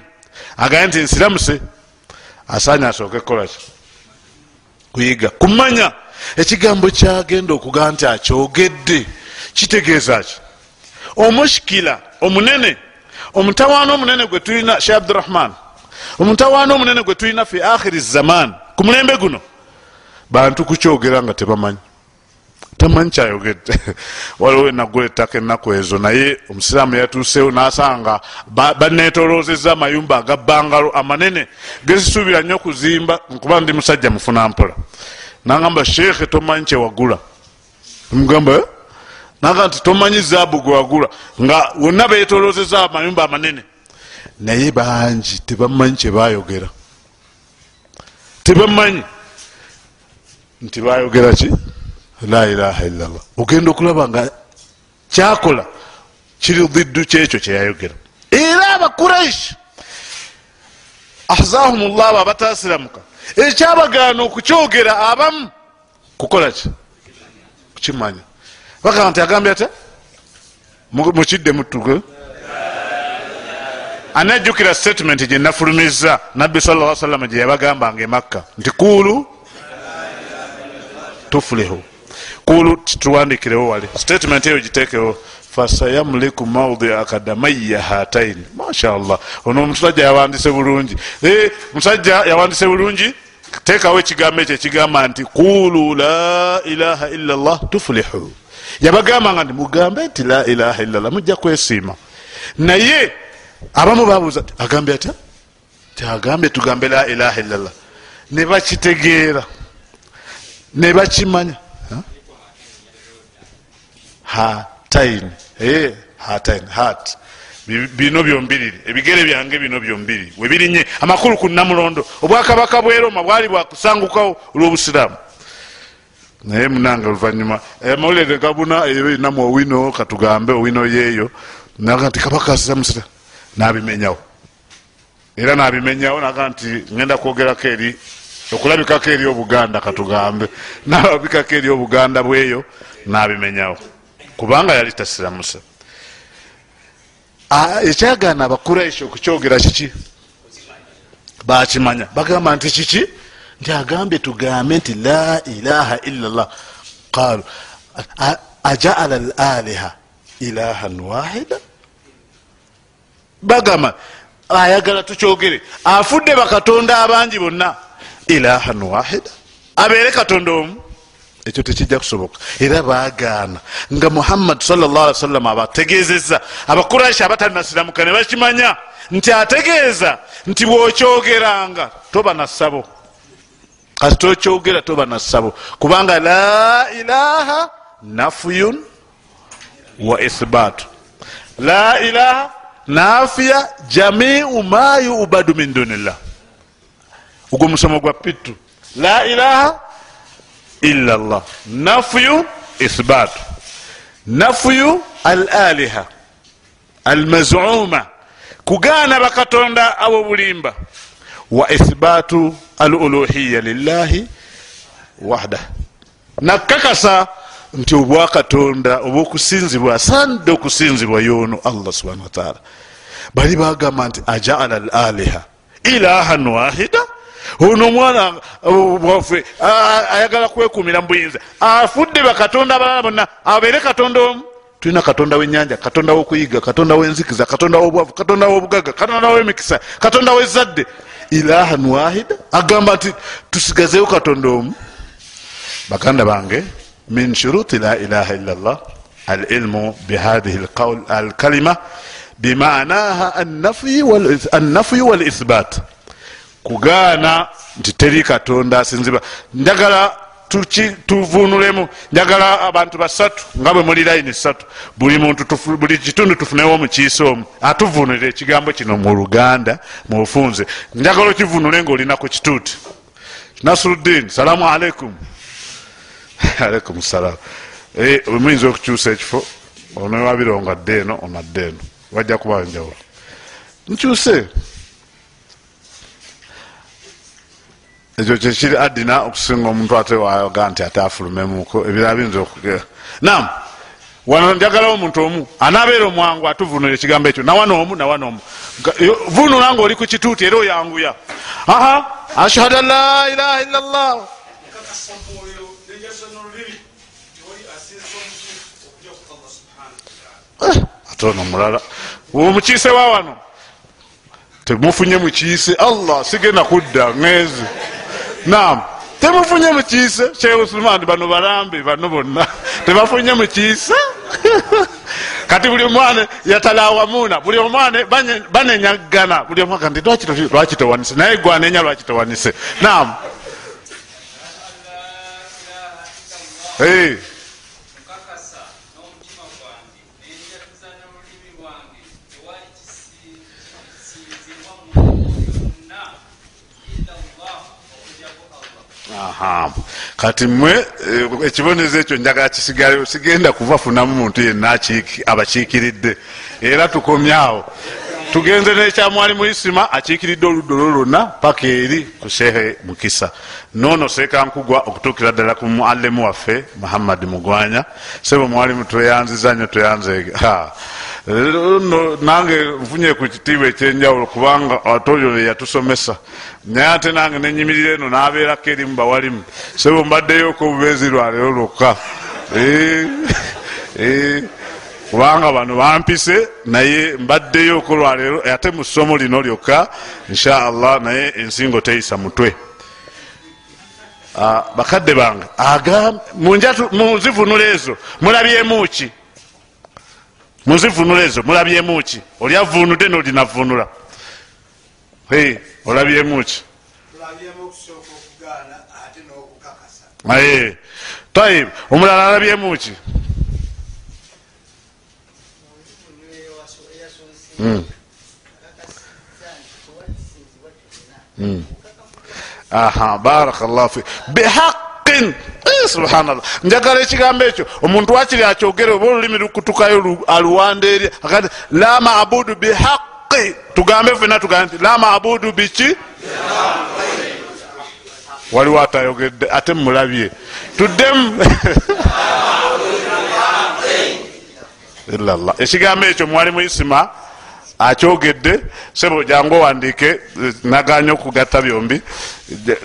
Agaye nti nsiramuse asaanya asooke kukolaki kuyiga. Kumanya ekigambo kyagenda okugaa nti akyogedde kitegeeza ki? Omushikila omunene. Omutawaana omunene gwe tulina she abdurahman omutawaana omunene gwe tulina fi akhiri zaman. Ku mulembe guno bantu kukyogera nga tebamanyi. Tamanyi kyayogedde. Waliwo enagula ettaka ennaku ezo. Naye omusiraamu yatuusewo nasanga banetolozeza amayumba agabbangalo amanene. Gezisuubira nnyo okuzimba nkuba ndi musajja mufuna mpola. Nagamba sheekhe tomanyi kyewagula mugamba naga nti tomanyi zaabu gwewagula nga wonna betolozeza amayumba amanene. Naye bangi tebamanyi kyebayogera tebamanyi nti bayogera ki? La ilaha illallah. Ogenda okulaba nga kyakola kiri diddu kyekyo kyeyayogera era abakuraishi ahzahum llah abo abatasiramuka. Ekyabagaana okukyogera abamu kukola ki? Kukimanya. Bagamba nti agambye ata mukidde mutuge anajjukira statement gyenafulumiza nabbi salla salama gyeyabagambanga emakka nti kuulu tufulihu kulu tuwandikirewo wali. Statement eyo gitekewo fasayamuliku maudi akadamaya hataini. Mashallah. Ono omusajja yawandise bulungi musajja yawandise bulungi tekawo ekigambo ekyo ekigamba nti kulu la ilaha illa llah tufulihu yabagambanga nti mugambe nti la ilaha illa llah mujja kwesiima naye abamu babuuza agambye atya tyagambye tugambe la ilaha illa llah ne bakitegeera ne bakimanya? Hatain eh, hatain hat. Bino byombiriri ebigere byange bino byombiri webirinye amakulu ku namulondo. Obwakabaka bwe roma bwali bwakusangukawo olwobusiraamu. Naye munange oluvanyuma amawulire gabuna namu owino katugambe owino yeeyo. Naga nti kabaka asiza musira nabimenyawo. Era nabimenyawo naga nti ngenda kwogerako eri okulabikako eri obuganda katugambe nalabikako eri obuganda bweyo nabimenyawo. Kubanga yali tasiramusa ekyagaana abakuraishi okukyogera kiki? Bakimanya. Bagamba nti kiki? Nti agambye tugambe nti la ilaha illa llah qalu ajaala al aliha ilahan wahida? Bagamba ayagala tukyogere. Afudde bakatonda abangi bonna ilahan wahida abeere katonda omu ekyo tekijja kusoboka. Era bagaana nga muhammad sawasalam abategezeza abakuraishi abatanasiramuka ne bakimanya nti ategeeza nti bwokyogeranga toba nasabo kati tokyogera toba nasabo kubanga la ilaha nafuyun wa ithbatu la ilaha nafiya jamiu ma yubadu min dunillah ogwo musomo gwa pitu la ilaha illa llah nafyu ithbatu nafyu al aliha almazuma. Kugaana bakatonda abobulimba wa ithbatu al uluhiya lillahi wahda nakakasa nti obwakatonda obwokusinzibwa asanidde okusinzibwa yono allah subhana wataala bali bagamba nti ajaala al aliha ilahan wahida ono omwana waffe ayagala kwekumira mu buyinza afudde bakatonda abalala bonna abeere katonda omu. Tulina katonda wenyanja katonda wokuyiga katonda wenzikiza katonda wobwavu katonda wobugaga katonda wemikisa katonda wezadde ilahan wahida agamba nti tusigazeyo katonda omu. Baganda bange min shuruti la ilaha illa llah alilmu bihadihi alkalima bimanaha annafuyu walithbat kugaana nti teri katonda asinzibwa. Njagala tuvunulemu. Njagala abantu basatu nga bwe muli layini satu buli muntu buli kitundu tufunewo mukiisa omu. Atuvunulira ekigambo kino mu luganda mubufunze njagala okivunule nga olina ku kituuti. Nasruddin salamu aleikum aleikum salam eh, muyinza okukyusa ekifo? Onowabironga dde eno onadde eno. Wajja kuba njawulo. Nkyuse ekyo kyekiri adina okusinga omuntu ate waga nti ate afulumemuko ebirala biyinza okugera nam wano njagala omuntu omu anaabeera omwangu atuvunula ekigambo ekyo. Nawana omu nawana omu. Vunula nga oli ku kituuti era oyanguya. Aha ashhadu an la ilaha illa llah eh, ate ono mulala. Omukiise wa wano. Temufunye mukiise. Allah sigenda kudda ŋezi nam temufunye mukiise sheikh sulmani bano balambe bano bonna. Tebafunye mukiise kati buli omwana yatalawamuna buli omwana banenyagana buli omwaka nti lwaki towanise? Naye gwanenya lwaki towanise. Nam kati mwe eh, ekibonezo ekyo njagala kisigaleyo sigenda kuvafunamu muntu yenna abakiikiridde era tukomyawo tugenze nekyamwali muisima akiikiridde oludda olwo lwonna paka eri ku shehe mukisa. Nono sekankugwa okutuukira ddala ku mualemu waffe muhammadi mugwanya. Sebo mwalimu tweyanziza nyo tweyanzege no nange nfunye ku kitiibwa ekyenjawulo kubanga ate oyo yatusomesa. Naye ate nange nenyimirira eno nabeerako eri mu bawalimu. Sebo mbaddeyoko obubeezi lwaleero lwokka kubanga bano bampise naye mbaddeyo ko lwaleero ate mu ssomo lino lyokka inshaallah naye ensingo teyisa mutwe. Bakadde bange munzivunula ezo mulabyemuki muzivunula ezo mulabyemuki oli avunudde nolinavunula olabyemuki tayib omulala alabyemuki hmm. hmm. Aha barakallahu fi bihaqin subhanallah njagala ekigambo ekyo omuntu wakiri akyogere oba olulimi lukutukayo aluwanda eri akati la mabudu bihaqi tugambe fena tugambe nti la mabudu biki waliwo atayogedde ate mulabye tuddemu ekigambo ekyo mwali muisima akyogedde sebo jangu owandike naganya okugatta byombi.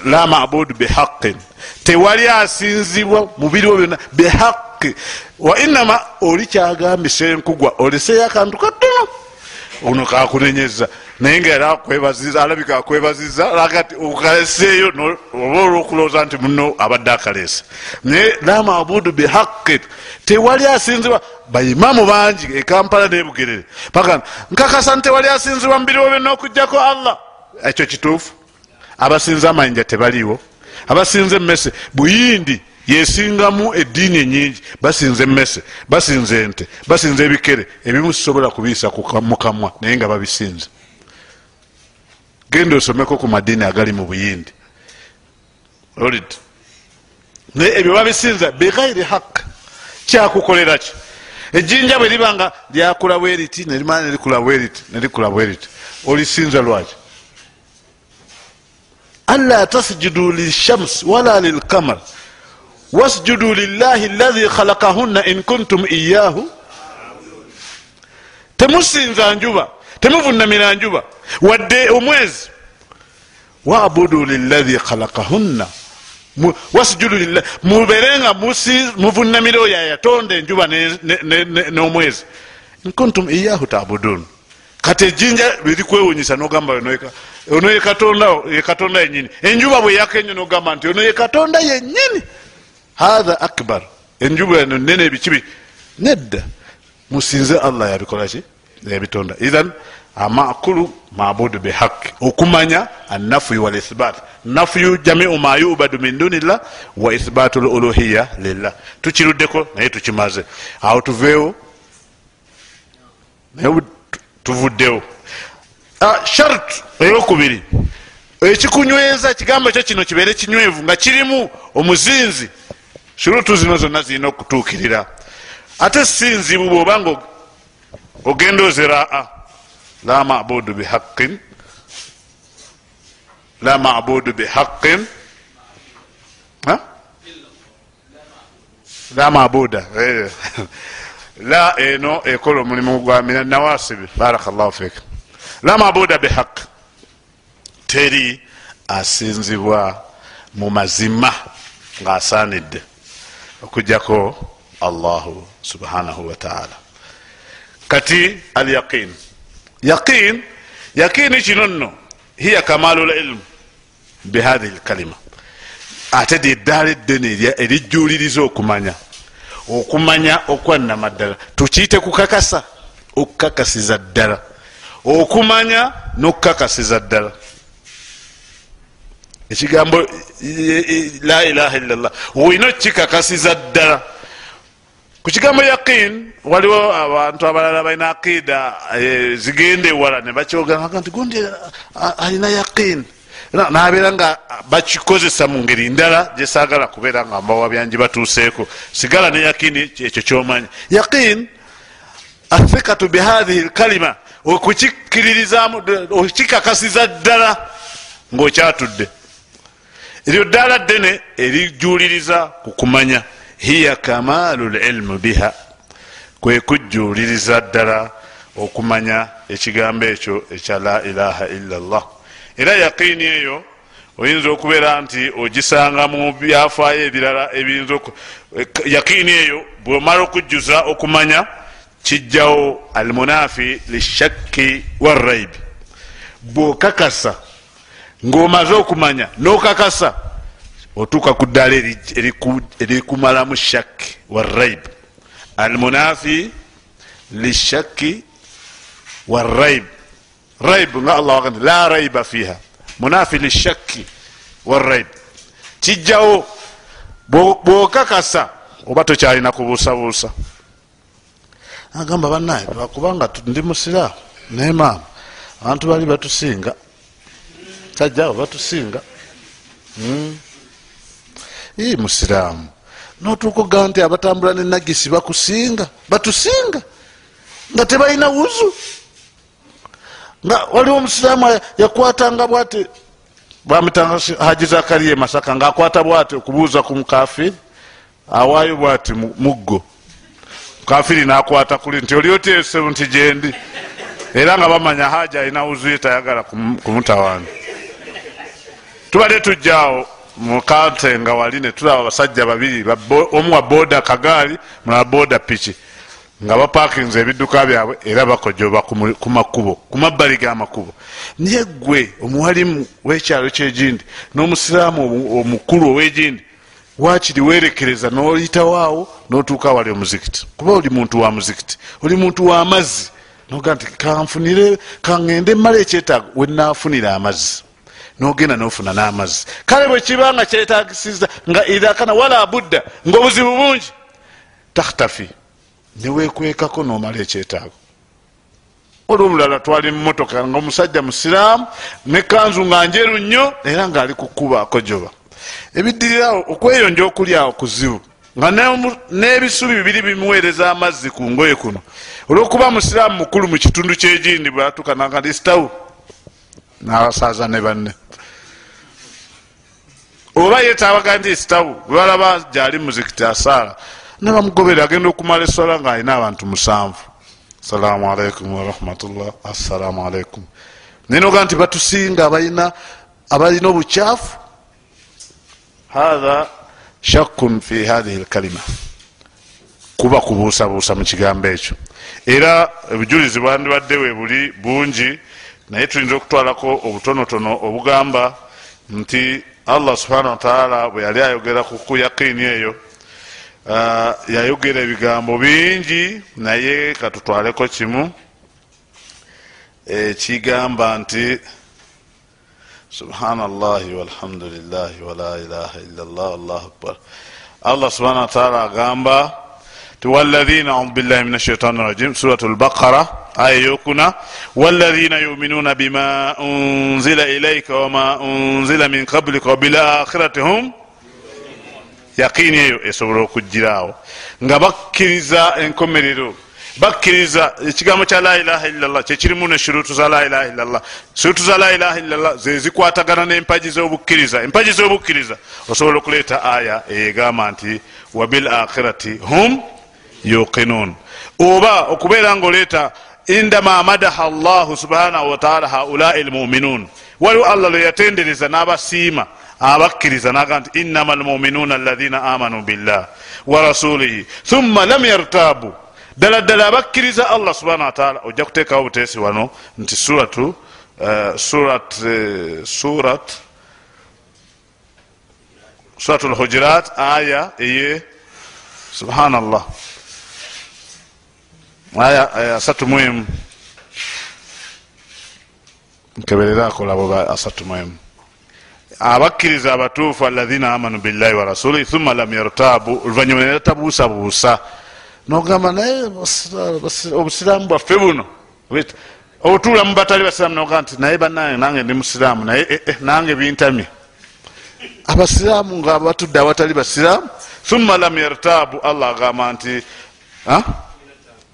La mabudu bihaqin tewali asinzibwa mubiriwo byonna behaqi wa inama oli kyagambisa enkugwa oleseyo akantu katono ono kakunenyeza naye nga era akwebaziza alabika akwebaziza lagati okaseeyo oba olwokulooza nti muno abadde akalesa naye lamabudu bihaqi tewali asinzibwa baimamu bangi ekampala nebugerere paka nkakasa nti tewali asinzibwa mubiriwo byonna okugjako allah. Ekyo kituufu. Abasinza amayinja tebaliwo abasinza emmese buyindi yesingamu eddiini enyingi basinza emmese basinza ente basinza ebikere ebimu sisobola kubiisa mukamwa naye nga babisinza genda osomeko ku madiini agali mu buyindi. Naye ebyo babisinza bighairi haq kyakukolera ki? Ejjinja bwe liba nga lyakula bweriti nelimana nelikula bweriti nelikula bweriti. Olisinza lwaki? Anla tasjudu lishams wala lilkamar wasjudu lillahi lahi khalakahunna in kuntum iyahu temusinza njuba temuvunamira njuba. Wadde omwezi. Wabudu lilahi khalakahunna wasjudu muberenga muvunamira oyo ayatonda enjuba n'omwezi. Inkuntum iyahu tabudun. Kati ejjinja birikwewunyisa nogamba ono ye katonda yenyini enjuba bwe yaka enyo nogamba nti ono ye katonda yenyini hatha akbar. Enjuba eno nene ebikibi. Nedda. Musinze allah yabikolaki yabitonda ithan amakulu mabudu bihaqi okumanya anafuyu walithbat nafuyu jamiu ma yubadu min dunillah wa ithbatu luluhiya lillah. Tukiruddeko naye tukimaze. Awo tuveewo naye tuvuddewo shart eyokubiri. Ekikunyweza ekigambo ekyo kino kibeere kinywevu nga kirimu omuzinzi. Shurutu zino zonna zirina okutuukirira. Ate sinzibu bwobanga ogenda oziraa la mabudu bihaqin la mabudu bihaqin la mabuda. La eno ekola omulimu gwa mina nawasibi. Barakallahu fik. La mabuda bihaq teri asinzibwa mu mazima ngaasaanidde okujjako allahu subhanahu wataala kati al yaqin yaqin yaqini kino nno hiya kamalu lilmu bihathihi lkalima ate lyeddaala eddene erijjuliriza okumanya. Okumanya okwanama ddala tukiyite kukakasa okukakasiza ddala. Okumanya nokukakasiza ddala. Ekigambo la ilaha illallah. Olina okikakasiza ddala ku kigambo yaqin waliwo abantu abalala balina aqida zigenda ewala nebakyogera nti gundi alina yaqin. Nabeera nga bakikozesa mu ngeri ndala gyesagala kubeera nga mbawa byanji batuuseeko. Sigala ne yakini ekyo kyomanyi. Yaqin athikatu bihathihi lkalima okukikiririzamu okikakasiza ddala ngaokyatudde eryo ddala ddene erijuliriza ku kumanya hiya kamalu lilmu biha. Kwe kujuliriza ddala okumanya ekigambo ekyo ekya la ilaha illa llah era yaqiini eyo oyinza okubeera nti ogisanga mu byafaayo ebirala ebiyinza yaqiini eyo bwomala okujjuza okumanya kijjawo almunafi lishakki waraibi bwokakasa ngaomaze okumanya nokakasa otuuka ku ddaala erikumalamu shakki waraibi almunafi lishakki waraibi raib. Nga allah wagamba la raiba fiha. Munafi lishakki waraib kijjawo bwokakasa oba tokyalina kubuusabuusa. Agamba banaye kubanga ndi musiraamu naye maama abantu bali batusinga. Kyajjawo batusinga. Hmm. Musiraamu. Notuuka ogamba nti abatambula nenagisi bakusinga batusinga nga tebalina wuzu. Nga waliwo omusiraamu yakwatanga bwati bwamutanga haji zakariya masaka ngaakwata bwati okubuuza ku mukafiri awaayo bwati muggo. Mukafiri nakwata kuli nti oli oteese nti gyendi era nga bamanya haji alina wuzuye tayagala kumutawani tubadde tujjaawo mukante nga wali netulaba abasajja babiri omu wa boda kagaali mulala boda piki nga bapakinze ebidduka byabwe era bakojoba ku makubo ku mabbali g'amakubo naye gwe omuwalimu w'ekyalo kyegindi n'omusiraamu omukulu ow'egindi wakiri werekereza n'oyitawaawo n'otuuka wali omuzikiti. Kuba oli muntu wa muzikiti oli muntu w'amazzi noga nti kanfunire kaŋŋende mmala ekyetaago wenaafunira amazzi nogenda nofuna n'amazzi. Kale bwe kiba nga kyetagisiza nga idakana wala budda ngaobuzibu bungi takhtafi newekwekako nomala ekyetaago. Olwomulala twali mumotoka nga omusajja musiraamu nekanzu nga njeru nnyo era ngaali kukuba akojoba. Ebiddirirawo okweyonja okulyawo kuzibu nga n'ebisubi bibiri bimuweereza amazzi ku ngoye kuno. Olwokuba musiraamu mukulu mu kitundu kyegindi bwatukananga ndi sitawu nasaaza ne banne oba yetabaga nti sitawu bwebalaba gyali muzikiti asaala nebamugobere agenda okumala eswala nga alina abantu musanvu. Assalamu alaikum warahmatullah assalamu alaikum nenoga nti batusinga abalina abalina obukyafu. Hatha shakkun fi hathihi lkalima. Kuba kubuusabuusa mu kigambo ekyo. Era obujulizi bwandibadde we buli bungi naye tuyinza okutwalako obutonotono obugamba nti allah subhanahu wataala bwe yali ayogera ku yakiini eyo uh, yayogera ebigambo bingi naye katutwaleko kimu. Ekigamba nti subhanallahi walhamdulilahi wala ilaha illa llah allahu akbar. Allah subhanahu wataala agamba tiwalahina audu billahi min ashaitani rajim surat lbaqara aya eyokuna walahina yuminuuna bima unzila ilaika wama unzila min qablika wabilakhirati hum yaqiini eyo esobola okugiraawo nga bakkiriza enkomerero. bakkiriza ekigambo kya la ilaha illallah kyekirimu ne shurutu za la ilaha illallah. shurutu za la ilaha illallah zezikwatagana n'empagi z'obukkiriza. empagi z'obukkiriza osobola okuleeta aya eyegamba nti wabil akhirati hum yuqinun. Oba okubeera nga oleeta indama madaha llahu subhanahu wataala haulai lmuminun waliwo allah lwe yatendereza n'abasiima abakkiriza naga nti innama lmuminuna alaina amanu billah wa rasulihi thumma lam yartabu ddala ddala abakkiriza allah subhana wataala ojja kuteekawo buteesi wano nti suratu uh, surat uh, surat surat lhujurat aya eye subhanallah aya asatu muemu nkeberera akolabo asatu muemu abakkiriza abatuufu alaina amanu billahi wa rasuli thumma lam yartabu oluvanyuma neratabuusabuusa nogamba naye obusiraamu bwaffe buno. Otuula mu batali basiraamu noga nti naye banange nange ndi musiraamu naye eh, eh, nange bintamye. Abasiraamu nga batudde awatali basiraamu thumma lam yartabu allah agamba nti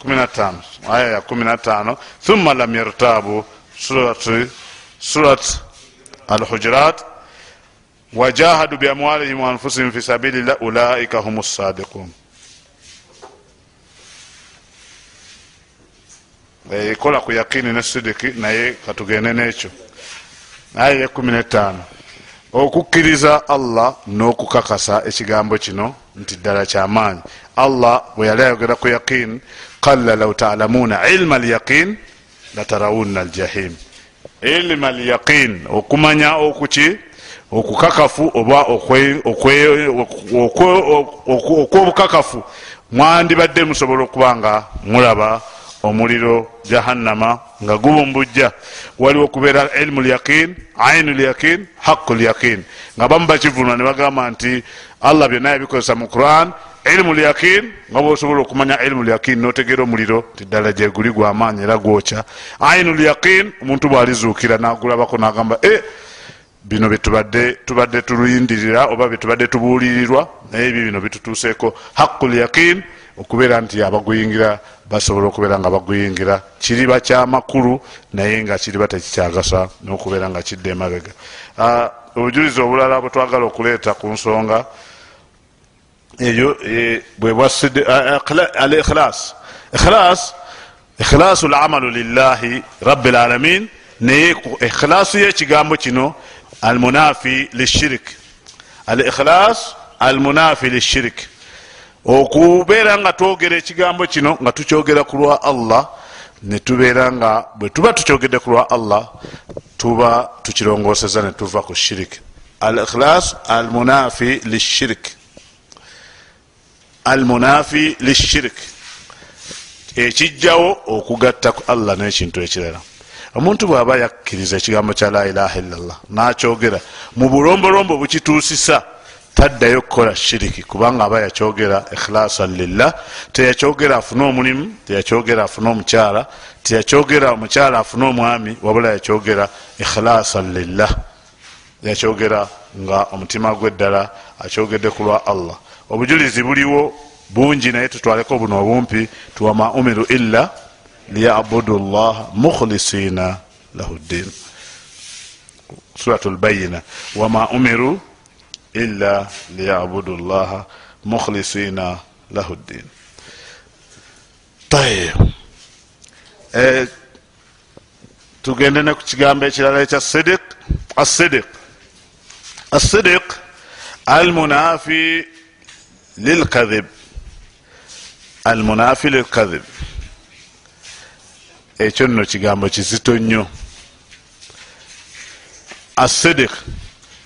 15 aya ya 15 thumma lam yartabu surat alhujurat wajahadu biamwalihim waanfusihim fi sabilillah ulaika hum sadiqun. Ekola ku yakini ne sidiki naye katugende nekyo aya ya 15 okukkiriza allah n'okukakasa ekigambo kino nti ddala kyamaanyi allah bwe yali ayogera ku yaqin qalla law talamuna ilma alyaqin latarawunna aljahim ilma alyaqin okumanya okuki okukakafu oba okwobukakafu mwandibadde musobola okuba nga mulaba omuliro jahannama nga gubumbujja waliwo okubeera ilmu lyaqin ainu lyaqin haqu lyaqin nga bamu bakivunwa ne bagamba nti allah byonna yabikozesa mu quran ilmu lyaqin nga bwosobola okumanya ilmu lyaqin notegeera omuliro ti ddala gyeguli gwamaanyi era gwokya. Ainu lyaqin omuntu bwalizuukira nagulabako nagamba e bino byetubadde tubadde tulindirira oba byetubadde tubuulirirwa naye ebyo bino bitutuuseeko. Haqu lyaqin okubeera nti abaguyingira basobola okubeera nga baguyingira. Kiriba kyamakulu naye nga kiriba tekikyagasa nokubeera nga kidda emabega. Ah, obujulizi obulala bwetwagala okuleeta ku nsonga bwebwasidde al ikhilas ikhilas ikhilasu lamalu lillahi rabi lalamin naye ikhilasu yekigambo kino almunafi lishirik al ikhilas almunafi lishirik okubeera nga twogera ekigambo kino nga tukyogera ku lwa allah netubeera nga bwe tuba tukyogedde ku lwa allah tuba tukirongoseza netuva ku shirik al ikhlas almunafi lishirik almunafi lishirik ekijjawo okugatta ku allah n'ekintu ekirala. Omuntu bw'aba yakkiriza ekigambo kya la ilaha illallah nakyogera mu bulombolombo bukituusisa taddayo kukola shiriki kubanga aba yakyogera ikhilasan lillah teyakyogera afune omulimu teyakyogera afune omukyala teyakyogera omukyala afune omwami wabula yakyogera ikhilasan lillah. Yakyogera nga omutima gwe ddala akyogedde ku lwa allah obujulizi buliwo bungi naye tutwaleko buno obumpi tuwama umiru illa liyabudu llah mukhlisina lahu ddin. Surat lbayina wama umiru illa liyabudu llaha mukhlisina lahu ddin. Tayib eh, tugende ne ku kigambo ekirala ekya sidik asidik asidik almunafi lilkadhib almunafi lilkadhib ekyo nno kigambo kizito nnyo. Asidik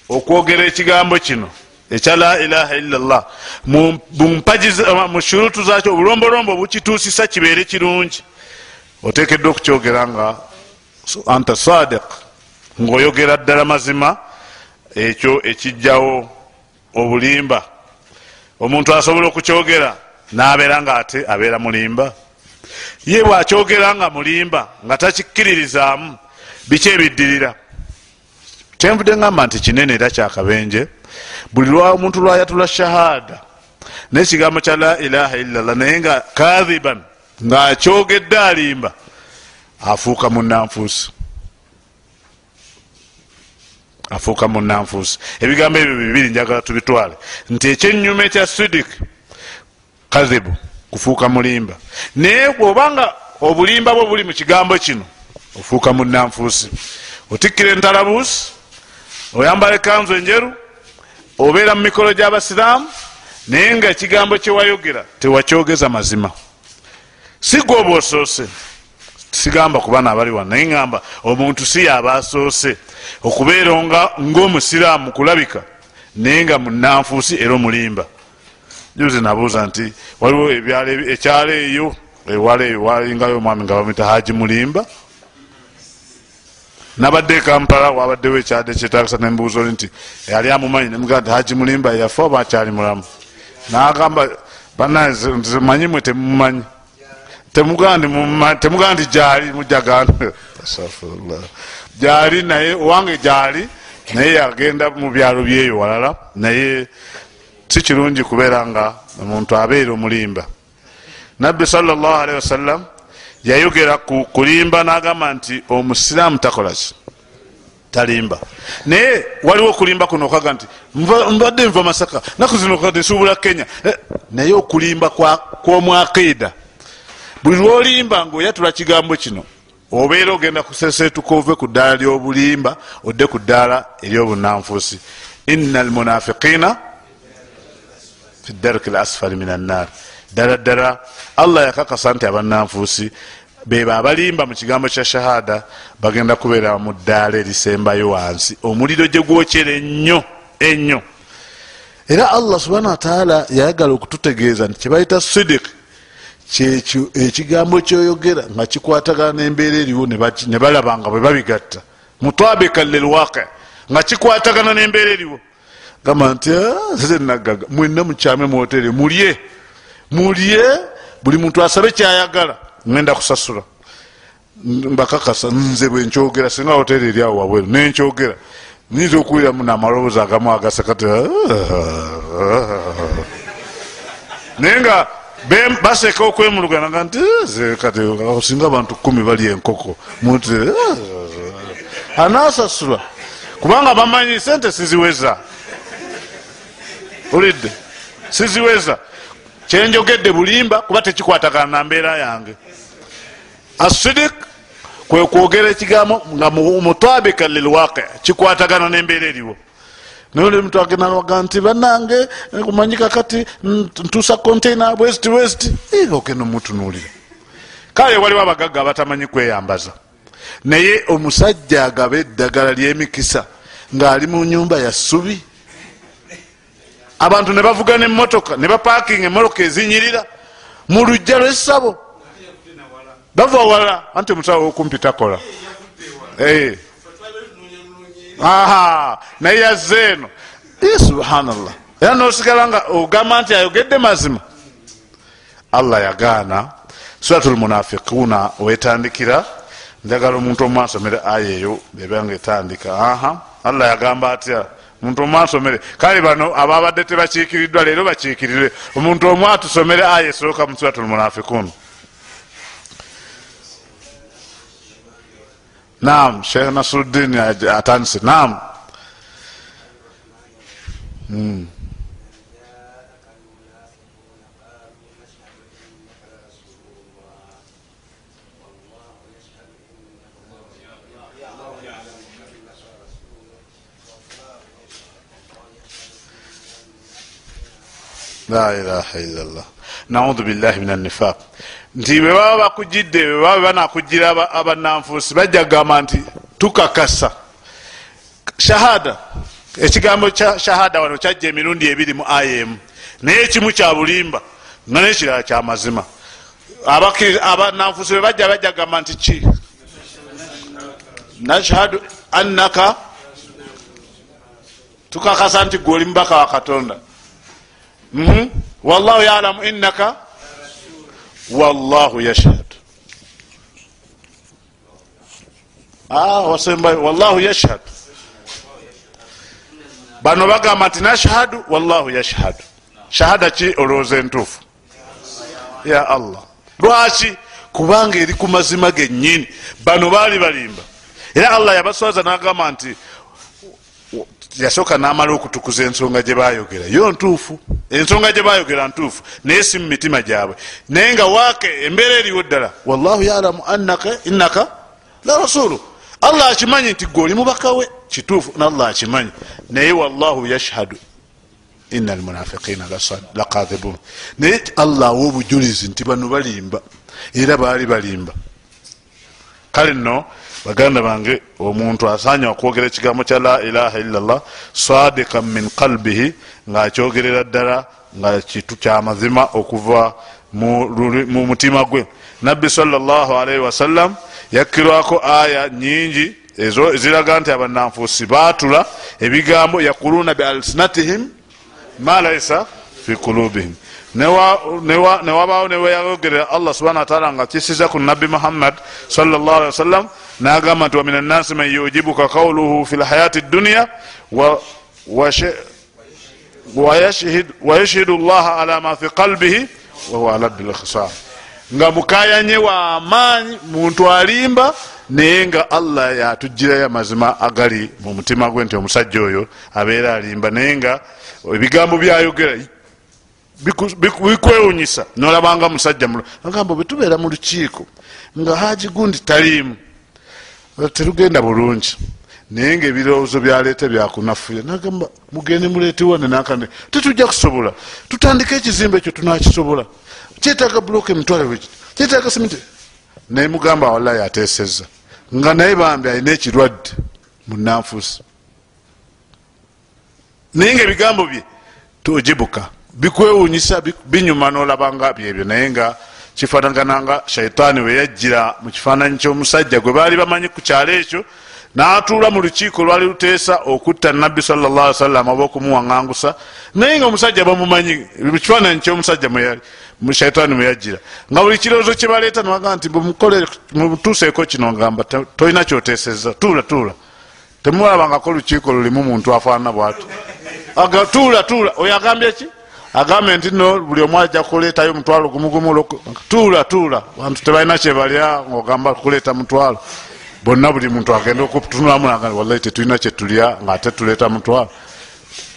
okwogera ekigambo kino ekya la ilaha illallah mu shurutu zakyo obulombolombo bukituusisa kibeere kirungi. Otekeddwa okukyogera nga anta sadik ngaoyogera ddala mazima ekyo ekijjawo obulimba omuntu asobola okukyogera nabeera nga ate abeera mulimba. Ye bwakyogera nga mulimba nga takikkiririzaamu biki ebiddirira? Kyenvudde ngamba nti kinene era kyakabenje buli lwa omuntu lwayatula shahada nekigambo kya la ilaha illallah naye nga kathiban ngaakyogedde alimba afuuka munanfuusi afuuka munanfuusi ebigambo ebyo bibiri njagala tubitwale. Nti ekyenyuma ekya sidik kathibu kufuuka mulimba. Naye bwobanga obulimba bwe buli mu kigambo kino ofuuka munanfuusi otikkira entalabuusi oyambala ekanzu enjeru obeera mu mikolo gy'abasiraamu naye nga ekigambo kyewayogera tewakyogeza mazima. Si gwe oba osoose sigamba ku baana abali wano naye ngamba omuntu si yaba asoose. Okubeera ngaomusiraamu kulabika naye nga munanfuusi era omulimba. Juzi nabuuza nti waliwo ekyalo eyo ewala eyo walingayo omwami nga bamwita haji mulimba? Nabadde ekampala wabaddewo ekyade kyetagisa nembuuza oli nti yali amumanyi nemugaa nti haji mulimba yafe oba akyali mulamu? Nagamba banamanyi mwe temumanyi temugaa nti gyali mujagana gyali naye owange gyali naye yagenda mu byalo byeyo walala. Naye si kirungi kubeera nga omuntu abeera omulimba. Nabbi salllahalihi wasallam yayogera ku kulimba nagamba nti omusiraamu takolaki talimba. Naye waliwo okulimba kuno okaga nti mbadde nva masaka naku zino kati nsuubula kenya. Eh, naye okulimba kwomwakiida buli lwolimba ngaoyatula kigambo kino obeera ogenda kusesetuka ove ku ddaala lyobulimba odde ku ddaala eryobunanfuusi ina almunafiqina fi darki lasfali min annar ddala ddala allah yakakasa nti abananfuusi beba abalimba mu kigambo kya shahada bagenda kubeera mu ddaala erisembayo wansi. Omuliro gye gwokyera ennyo ennyo. Era allah subhana wataala yayagala okututegeeza nti kyebayita sidik kyekyo ekigambo kyoyogera nga kikwatagana nembeera eriwo ne balaba nga bwe babigatta. Mutabika lilwaqi nga kikwatagana nembeera eriwo. Gamba nti nagaga mwena mukyame muhotere mulye mulye buli muntu asabe kyayagala ngenda kusasula. Mbakakasa nze bwenkyogera singa hotere eri awo wabweru nenkyogera nyinza okuwiramu namaloboozi agamu agasakati naye nga baseka okwemuluganaga nti kati osinga abantu kumi bali enkoko muntu anasasula kubanga bamanyi sente siziweza. Olidde. Siziweza. Kyenjogedde bulimba kuba tekikwatagana na mbeera yange. Asidik kwekwogera ekigambo nga mutabika lilwaqi kikwatagana nembeera eriwo naye muntu agenda naga nti banange kumanyi kakati ntusa containa west west. Ogenda omutunuulira kale waliwo abagagga abatamanyi kweyambaza. Naye omusajja agaba eddagala lyemikisa ngaali mu nyumba ya ssubi. Abantu ne bavuga nemotoka ne bapakinga emotoka ezinyirira mu lujja lwessabo bava wala anti omusawo wokumpi takola naye yazze eno subhanallah. Era nosigala nga ogamba nti ayogedde mazima. Allah yagaana. Suratu lmunafiquna wetandikira. Njagala omuntu omwansomere aya eyo ebanga etandika. Aha allah yagamba atya? Omuntu omu asomere. Kale bano ababadde tebakiikiriddwa leero bakiikirire omuntu omu atusomere aya esooka mu surat lmunafikun naam sheikh nasruddin atandise naam. Hmm. la ilaha illallah. Naudu billahi min anifaq nti bwe baba bakujidde bwe baba banakugira abananfuusi bajja kugamba nti tukakasa. Shahada ekigambo kya shahada wano kyajja emirundi ebiri mu emu naye ekimu kya bulimba nga nekirala kyamazima abananfuusi bwe bajja bajja kugamba nti ki? Nashhadu annaka tukakasa nti gwe oli mubaka wa katonda. Mhm. wallahu yalamu innaka wallahu yashhad. Ah, wallahu yashhad. Bano bagamba nti nashhadu wallahu yashhadu shahada ki? Olowooza entuufu. Ya allah. Lwaki? Kubanga eri ku mazima genyini bano baali balimba. Era allah yabaswaza nagamba nti yasooka namala okutukuza ensonga gyebayogera yo ntuufu ensonga gyebayogera ntuufu naye si mumitima gyabwe. Naye nga waake embeera eriwo ddala wallahu yalamu innaka la rasulu allah akimanyi nti gwe oli mubakawe kituufu nallah akimanyi. Naye wallahu yashhadu ina almunafiqina lakadibun naye allah awa obujulizi nti bano balimba era baali balimba. Kale nno baganda bange omuntu asanya okwogera ekigambo kya la ilaha illallah sadikan min qalbihi ngaakyogerera ddala nga kitu kyamazima okuva mu mutima gwe. Nabbi salllahalaihi wasallam yakkirwako aya nyingi ezo eziraga nti abananfuusi batula ebigambo yakuluna bealsinatihim ma laisa fi kulubihim newabawo neweyayogerera allah subhana wataala nga kisiza ku nabbi muhammad salllahalihi wasallam nagamba nti wamin annasi man yujibuka kauluhu fi lhayati dunia wayashhidu llaha ala ma fi qalbihi wahuwa aladdu lkhisam nga mukayanye wamaanyi muntu alimba naye nga allah yatugirayo amazima agali mu mutima gwe nti omusajja oyo abeera alimba naye nga ebigambo byayogera bikwewunyisa. Nolabanga musajja agamba bwetubeera mu lukiiko nga haji gundi taliimu terugenda bulungi. Naye nga ebirowoozo byaleeta byakunafuya nagamba mugende muleetewane nakane tetujja kusobola. Tutandike ekizimbe ekyo tunakisobola. Kyetaaga buloka emitwalo bwekiti kyetaaga simiti naye mugamba wallahi ateeseza nga naye bambi alina ekirwadde munanfuusi naye nga ebigambo bye tojibuka bikwewunyisa binyuma nolabanga byebyo. Naye nga kifanagananga shaitaani weyajjira mu kifaananyi kyomusajja gwe. Baali bamanyi ku kyalo ekyo n'atuula mu lukiiko lwali luteesa okutta nabbi salllah sallam oba okumuwaŋŋangusa naye nga omusajja bamumanyi mu kifaananyi kyomusajja shaitaani mweyajjira nga buli kirowoozo kyebaleeta nibagamba nti mutuuseeko kino ngamba tolina kyoteeseza tuula tuula. Temulabangako lukiiko lulimu muntu afaanana bwati tuula tuula. Oyo agambye ki agambe nti no buli omu ajja kuleetayo mutwalo gumugumu tuula tuula. Bantu tebalina kyebalya ngaogamba kuleeta mutwalo. Bonna buli muntu agenda okutunulamu wallahi tetulina kyetulya ngaate tuleeta mutwalo.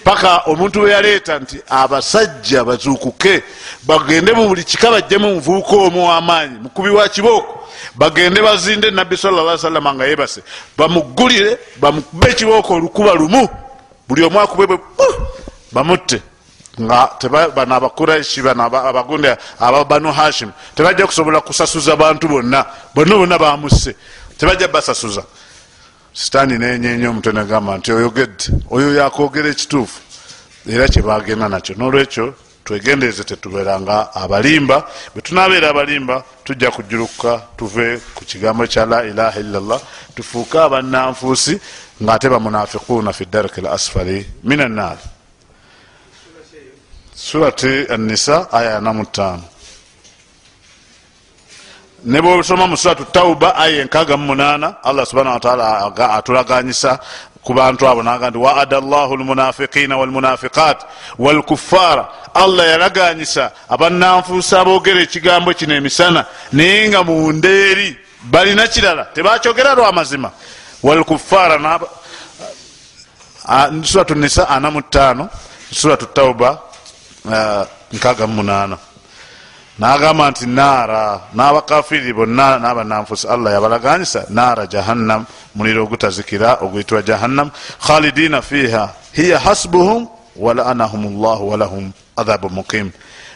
Paka omuntu we yaleeta nti abasajja bazuukuke bagende mu buli kika bajjemu omuvubuka omu wamaanyi mukubi wa kibooko bagende bazinde nabbi salla salama nga yebase bamugulire bamukube ekibooko olukuba lumu. Buli omu akubebwe bamutte nga bano abakuraishi bano abagundi aba banu hashim tebajja kusobola kusasuza bantu bonna bonna bonna bamusse tebajja basasuza. Sitaani nenyenya omutwe negamba nti oyogedde oyo yakwogera ekituufu. Era kyebagenda nakyo. Nolwekyo twegendeeze tetubeeranga abalimba bwetunabeera abalimba tujja kujuluka tuve ku kigambo kya la ilaha illallah tufuuke abananfuusi ngaate bamunafiquuna fi darki l asfali min annaari surati anisa aya yanamutaano ne bwosoma mu suratu tauba aya enkaga mumunana allah subhana wataala atulaganyisa ku bantu abo naga nti waada llahu lmunafiqina walmunafiqat walkuffara allah yalaganyisa abananfuusa aboogera ekigambo kino emisana naye nga mundeeri balina kirala tebakyogera lwamazima walkuffara suratu nisa ana mutano suratu tauba nkaga mumunana nagamba nti naara n'abakafiri bonna n'abananfusi allah yabalaganyisa naara jahannam muliro ogutazikira oguyitibwa jahannam khalidina fiha hiya hasbuhum walaanahum llahu walahum adhabu mukim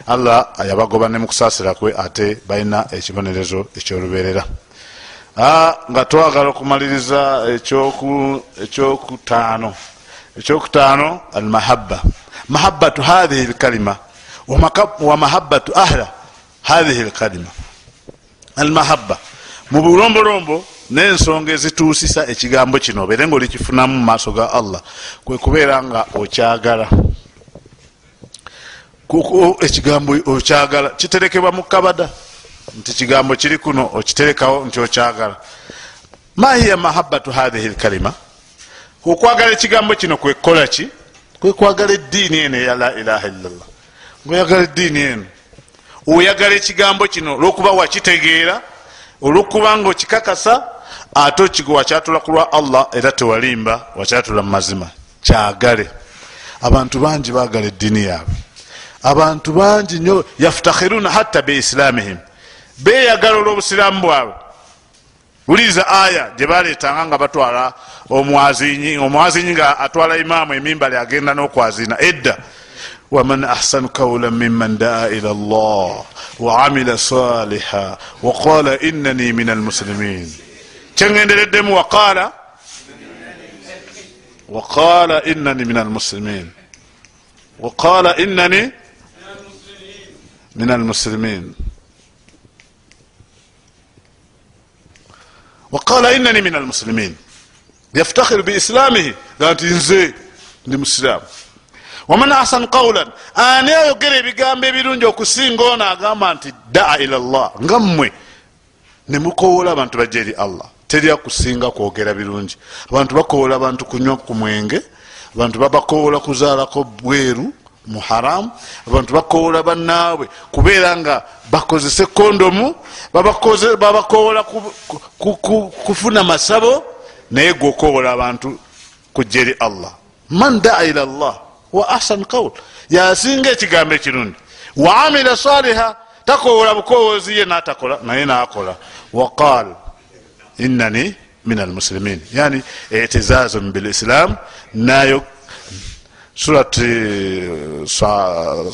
allah yabagoba ne mukusaasira kwe ate balina ekibonerezo ekyoluberera nga twagala okumaliriza ekyokutaano ekyokutaano almahabba. Mahabbatu hathihi lkalima wa mahabbatu ahla hathihi lkalima almahabba. Mu bulombolombo n'ensonga ezituusisa ekigambo kino obeere nga olikifunamu mu maaso ga allah kwe kubeera nga okyagala. Ekigambo okyagala kiterekebwa mu kabada. Nti kigambo kiri kuno okiterekawo nti okyagala. Ma hiya mahabatu hathihi lkalima okwagala ekigambo kino kwekukola ki? Kwekwagala eddiini eno eya la ilaha illallah. Ngaoyagala eddiini eno. Oyagala ekigambo kino olwokuba wakitegeera olwokuba nga okikakasa ate okigo wakyatula ku lwa allah era tewalimba wakyatula mu mazima. Kyagale. Abantu bangi bagala eddiini yaabwe. Abantu bangi nyo yaftakhiruna hatta beislamihim beyagala olwobusiramu bwabwe wuliriza aya gyebaletanga nga batwala omwazinyi omwazinyi nga atwala imaamu emimbali agenda n'okwazina. Edda. Waman ahsanu kaula miman daa ila llah waamila saliha waqala inani min almuslimin kyengendereddemu waqala waqala inani min almuslimin waqala inani min almuslimin waqala inani min almuslimin yaftakhiru biislamihi ga nti nze ndi musiraamu waman ahsan qaulan ani ayogera ebigambo ebirungi okusinga ono agamba nti daa ila llah nga mmwe nemukowola abantu bajja eri allah teri akusinga kwogera birungi abantu bakowola abantu kunywa ku mwenge abantu babakowola kuzaalako bweru mu haramu. Abantu bakowola bannaabwe kubeera nga bakozese kondomu babakowola kufuna masabo naye gwe okowola abantu kujja eri allah. Man daa ila llah wa ahsan qaul yasinga ekigambo ekirungi wa amila saliha takowola bukowozi ye natakola naye nakola. Waqal inani min almuslimin yani etizazun bilislam nayo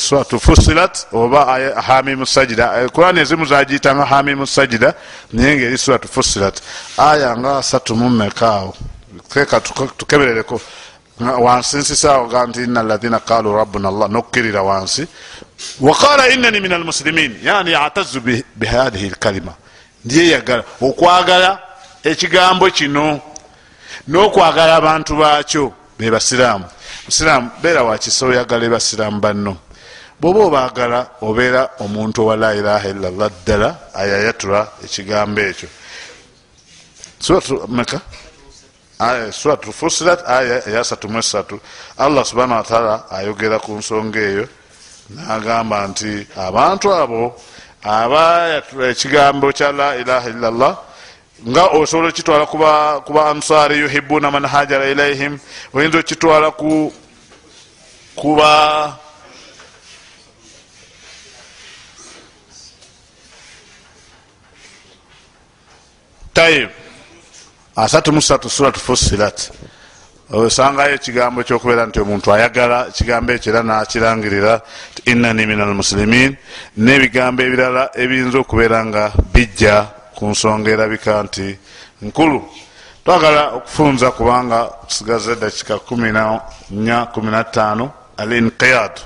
suratu fusilat oba hamimu sajida kurani ezimu zagiyitanga hamimu sajida naye nga eri suratu fusilat aya nga asatu mumekaawo keka tukeberereko. Wansi nsisaawo ga nti ina alaina qalu rabbuna llah nokkirira wansi. Waqala inani min almuslimin yani atazu bihadihi lkalima ndyeyagala okwagala ekigambo kino n'okwagala abantu baakyo bebasiraamu musiraamu beera wakisa oyagala ebasiraamu banno. Bwoba obaagala obeera omuntu owa la ilaha illallah ddala ayayatula ekigambo ekyo. Meka suratu fusilat aya eyasatu mwesatu allah subhana wataala ayogera ku nsonga eyo nagamba nti abantu abo abayatula ekigambo kya la ilaha illallah nga osobola okitwala kuba ansari yuhibuna man hajara ilaihim oyinza okitwala kuba tayib asatu musatu surat fusilat osangayo ekigambo kyokubeera nti omuntu ayagala ekigambo ekyo era nakirangirira inani min almuslimin n'ebigambo ebirala ebiyinza okubeera nga bijja ku nsonga erabika nti nkulu. Twagala okufunza kubanga tusigaze dakika 14 alinqiyad.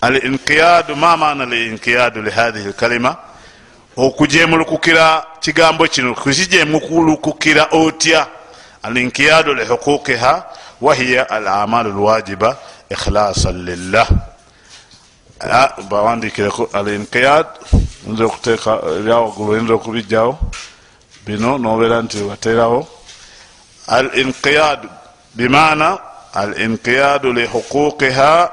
Alinqiyadu ma maana linqiyadu lihadhihi lkalima okujemulukukira kigambo kino kukijemulukukira otya? Alinqiyadu lihuquqiha wahiya alamalu lwajiba ikhlasan lillah. Bawandikireko alinqiyad oyinza okuteeka ebyawagulu oyinza okubijjawo bino nobeera nti waterawo al inqiyad bimana al inqiyadu lihuquqiha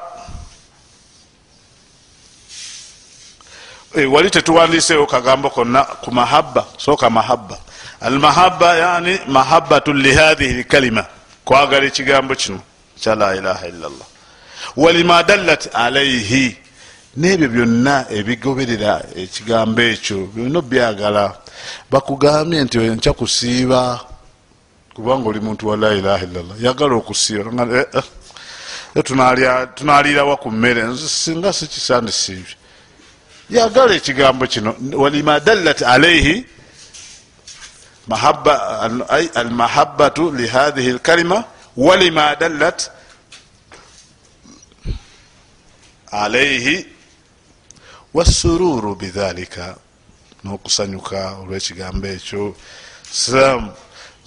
wali tetuwandiseewo kagambo konna ku mahabba soka mahabba. Almahabba yani mahabbatu lihadhihi lkalima kwagala ekigambo kino kya la ilaha illallah walima dallat alaihi nebyo byonna ebigoberera ekigambo ekyo byonna byagala bakugambye nti nkya kusiiba kubanga oli muntu wa la ilaha illallah. Yagala okusiiba eh, eh, tunalirawa ku mmere singa sikisandisiibye yagala ekigambo kino walima dallat alaihi almahabatu lihadhihi lkalima walima dallat alaihi wasururu bidhalika nokusanyuka olwekigambo ekyo. Silamu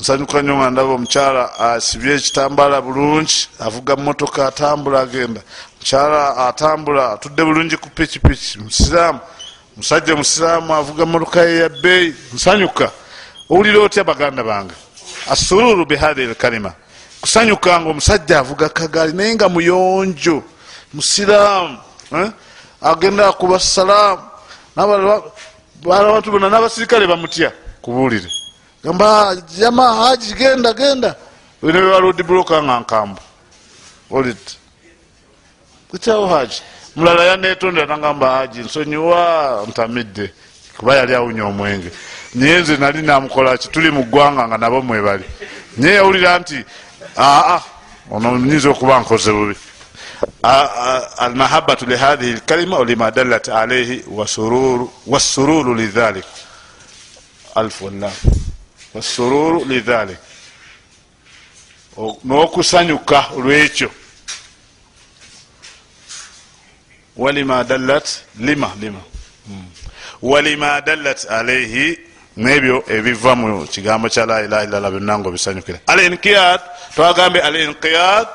nsanyuka nyo nga ndaba omukyala asibye ekitambala bulungi avuga motoka atambula agenda. Mukyala atambula atudde bulungi ku pikipiki musiraamu musajja musiraamu avuga motoka ye yabbeeyi nsanyuka. Owulira otya baganda bange? Asururu bihathi lkalima. Kusanyuka nga omusajja avuga kagaali naye nga muyonjo. Musiraamu eh? Agenda kuba salaamu abantu bona n'abasirikale bamutya kubuulire. Gamba jama haji genda genda. Nebalodi buloka nga nkambu olit kutyawo haji mulala yanetondera nagamba haji nsonyiwa ntamidde. Kuba yali awunya omwenge. Naye nze nali namukolaki tuli mu ggwanga nga nabo mwebali naye yawulira nti aa ono nyinza okuba nkoze bubi almahabatu lihadhihi lkalima olima dallat alaihi wasururu lidhalik alf wallah wasururu lidhalik n'okusanyuka olwekyo walima dallat lima lima walima dallat alaihi nebyo ebiva mu kigambo kya la ilaha illallah byonna nga obisanyukira al inqiyad twagambe al inqiyad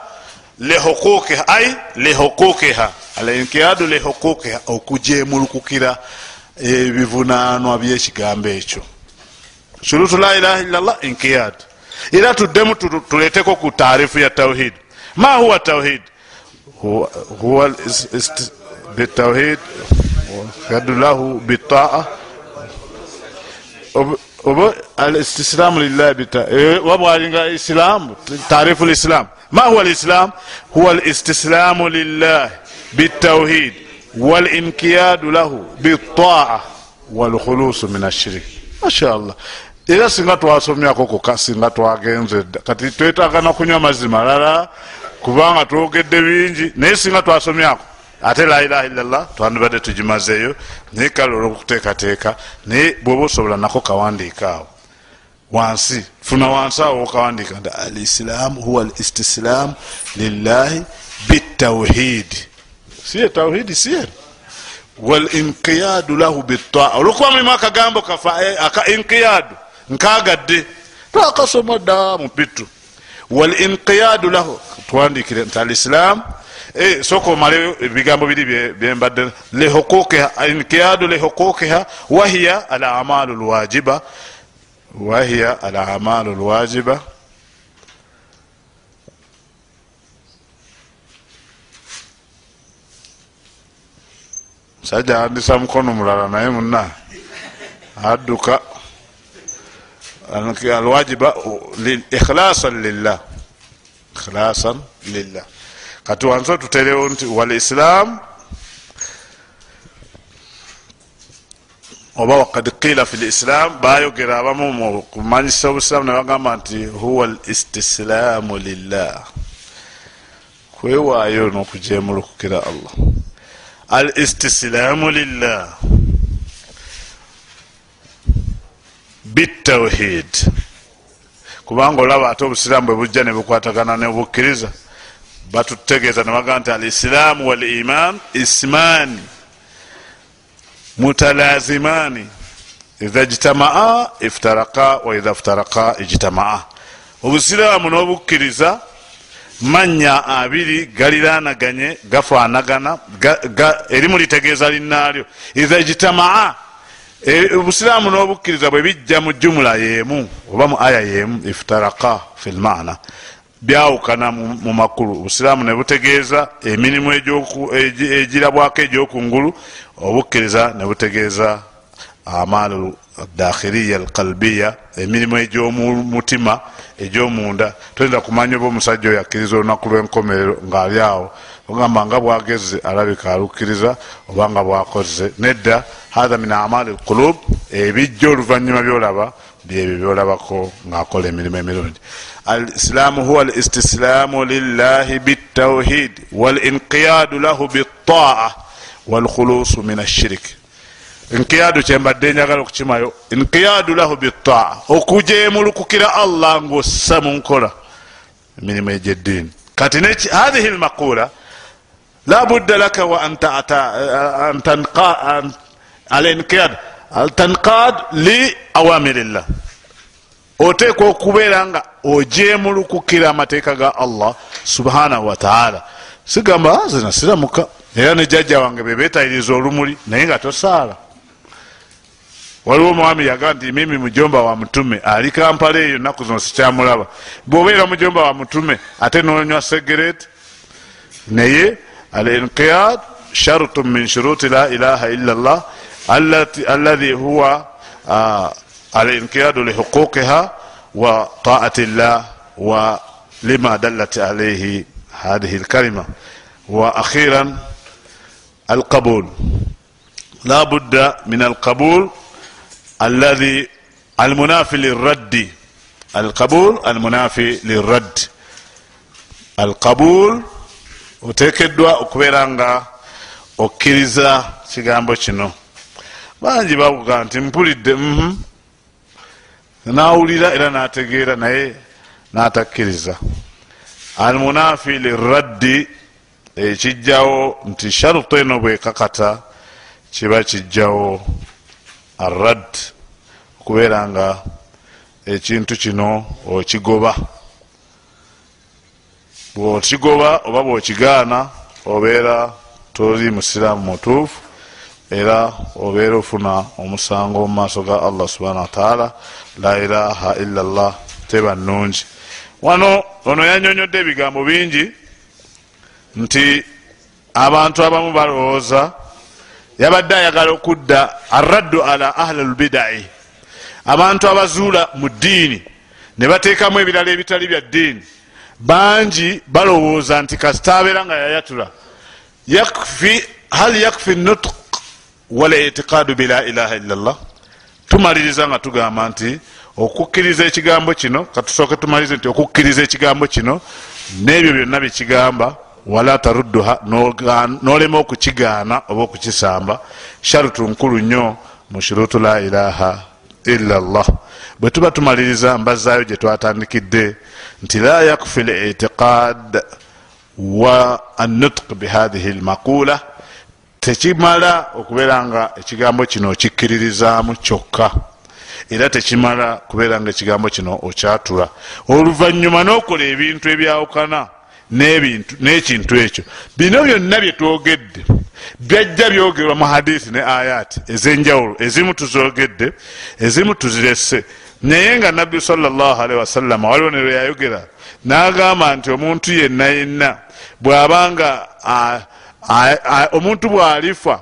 lihuquqiha ai lihuquqiha alinkiyadu lihuquqiha okujemulukukira ebivunanwa byekigambo ekyo shurutu la ilaha illallah inkiyad era tuddemu tuleteko ku taarifu ya tauhid. Ma huwa tauhid? Huwa bitauhid yadu lahu bitaa oba alistislamu lillahi bita wabwalinga islamu taarifu lislam ma huwa lislam huwa listislamu lillah bitawhid walinkiyadu lahu bitaa walkhulusu min ashirik mashallah. Era singa twasomyako koka singa twagenze dda kati twetagana kunywa mazzi malala kubanga twogedde bingi naye singa twasomyako ate lailaha illallah twandibadde tugimazeeyo naye kale olwokuteekateeka naye bwoba osobola nako kawandiika awo. Wansi. Funa wansi awo okawandika nti alislamu huwa listislamu lillahi bitauhidi siye tauhidi siye. Walinqiyadu lahu bitaa olwokuba mulimu akagambo kafa eh, aka inqiyadu nkagadde twakasoma dda mupitu walinqiyadu lahu tuwandikire nti alislamu eh, soka omaleyo ebigambo biri byembadde lihuquqiha inqiyadu lihuquqiha wahiya al amalu lwajiba wahiya alamalu lwajiba musajja awandisa mukono mulala naye muna adduka alwajiba ikhlasan lillah ikhlasan lillah kati wansi otuterewo nti walislam oba wakad qila fi lislam bayogera abamu kumanyisa obusilamu nebagamba nti huwa listislaamu lillah. Kwewaayo nokujemulukukira allah. Al istislaamu lillah. Bitauhid kubanga olaba ate obusiraamu bwe bujja nebukwatagana nebukkiriza batutegeeza nebagamba nti al islaamu wal iman ismaani mutalazimani. Iha jitamaa iftaraka waidha ftaraka ijitamaa. Obusiraamu n'obukkiriza manya abiri galiranaganye gafanagana erimu litegeeza linaalyo iha jitamaa e, obusiraamu n'obukkiriza bwe bijja mu jumula yemu oba mu aya yemu iftaraka fi lmaana byawukana mu makulu. Obusiraamu ne butegeeza emirimu egirabwako egyokungulu obukkiriza ne butegeeza amaalu dakhiriya alkalbiya emirimu egyomumutima egyomunda. Toyinza kumanya oba omusajja oyo akkiriza olunaku lwenkomerero ngaali awo. Ogamba nga bwageze alabika alukkiriza oba nga bwakoze. Nedda hatha min amali lkulub ebijja oluvanyuma byolaba byebyo byolabako ngaakola emirimu emirungi alislaamu huwa listislaamu lillahi bitauhid walinqiyadu lahu bitaa walkhulusu min ashiriki nkiyadu kyembadde njagala okukimayo nkiyadu lahu bitaa okujemulukukira allah ngaossa munkola emirimu egyeddiini kati hathihi lmaqula labudda laka wa alinkiyad tanqad li awamirillah oteekwa okubeera nga ojemulukukira amateeka ga allah subhanahu wataala sigamba zina siramuka era ne jajja wange bebetayiriza olumuli naye nga tosaala. Waliwo omwami yaga nti mimi mujomba wa mutume ali kampala eyo naku zino sikyamulaba. Bwobeera mujomba wa mutume ate nonywa segereti naye alinkiyad sharutu min shuruti la ilaha illa llah alladhi huwa alinkiyadu lihuquqiha wa taati llah wa lima dallat alayhi hadhihi lkalima. Wa akhiran alqabul la budda min alqabul alladhi almunafi liraddi alqabul almunafi liradd alqabul otekeddwa okubeera nga okkiriza kigambo kino. Bangi bavuga nti mpulidde mhm. nawulira era nategeera naye natakkiriza almunafi liraddi ekijjawo nti sharuto eno bwekakata kiba kijjawo arad okubeera nga ekintu kino okigoba. Bwokigoba oba bwokigaana obeera toli musiraamu mutuufu era obeera ofuna omusango mu maaso ga allah subhana wataala la ilaha illa llah teba nungi wano ono yanyonyodde ebigambo bingi nti abantu abamu balowooza yabadde ayagala okudda araddu ala ahli lbidai abantu abazuula mu ddiini ne bateekamu ebirala ebitali bya ddiini. Bangi balowooza nti kasita abeera nga yayatula. Hal yakfi nutq wal itiqaadu bila ilaha illa llah tumaliriza nga tugamba nti okukkiriza ekigambo kino katusooke tumalirize nti okukkiriza ekigambo kino n'ebyo byonna byekigamba wala tarudduha nolema okukigaana oba okukisamba sharutu nkulu nnyo mu shurutu la ilaha illa llah bwe tuba tumaliriza mbazaayo gye twatandikidde nti la yakfi litiqad wa annutq bihathihi lmaqula tekimala okubeera nga ekigambo kino okikkiririzaamu kyokka. Era tekimala kubeera nga ekigambo kino okyatula. Oluvanyuma n'okola ebintu ebyawukana n'ekintu ekyo. Bino byonna byetwogedde byajja byogerwa mu hadisi ne ayati ezenjawulo ezimu tuzogedde ezimu tuzirese naye nga nabbi salllahalihi wasallama waliwo ne lweyayogera n'agamba nti omuntu yenna yenna bw'abanga omuntu bw'alifa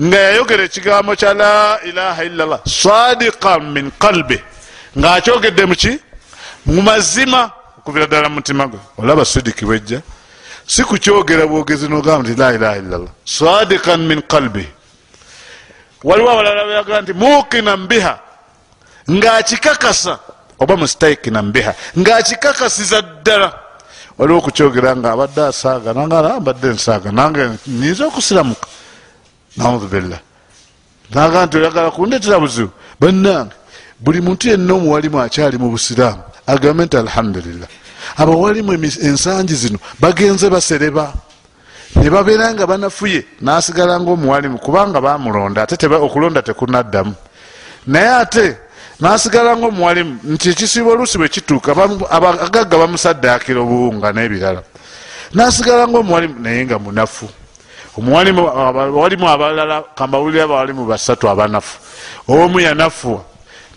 nga yayogera ekigambo kya la ilaha illallah sadiqan min qalbi. Ng'akyogedde muki mu mazima okuvira ddala mumutima gwe. Olaba sidiki bwejja. Si kukyogera bwogezi nogamba nti la ilaha illallah. Sadikan min qalbi. Waliwo abalala beyagaa nti mukinan biha. Ngaakikakasa oba mustaikinan biha. Ngaakikakasiza ddala. Waliwo okukyogera nga abadde asaaga nambadde nsaaga nange nyinza okusiramuka. Naudu billah. Naga nti oyagala kundetera buzibu? Bannange buli muntu yenna omuwalimu akyali mu busiraamu agambe nti alhamdulillah. Abawalimu ensangi zino bagenze basereba. Nebabeera nga banafuye nasigala nga omuwalimu kubanga bamulonda ate okulonda tekunaddamu. Naye ate nasigala nga omuwalimu nti ekisiiba oluusi bwe kituuka agagga bamusaddaakira obuwunga n'ebirala. Nasigala nga omuwalimu naye nga munafu. Omuwalimu abalala kambawulire abawalimu basatu abanafu. Omu yanafuwa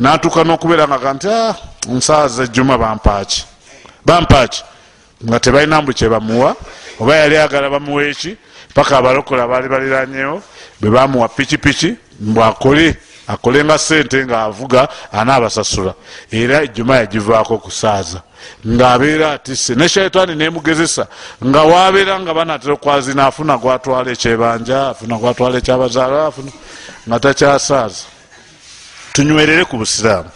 natuuka n'okubeera nga kanti ah, nsaaza ejjuma bampaaki. Bampaki nga tebalina mbu kyebamuwa oba yali agala bamuwa eki? Paka abalokola baali baliranyewo bebamuwa pikipiki mbwakole akole nga sente ngaavuga anaabasasula. Era ejjuma yagivaako kusaaza ngaabeera atise ne shaitaani nemugezesa. Nga wabeera nga banatera okwazina afuna gwatwala ekyebanja afuna gwatwala ekyabazaala nga takyasaaza tunywerere ku busiraamu.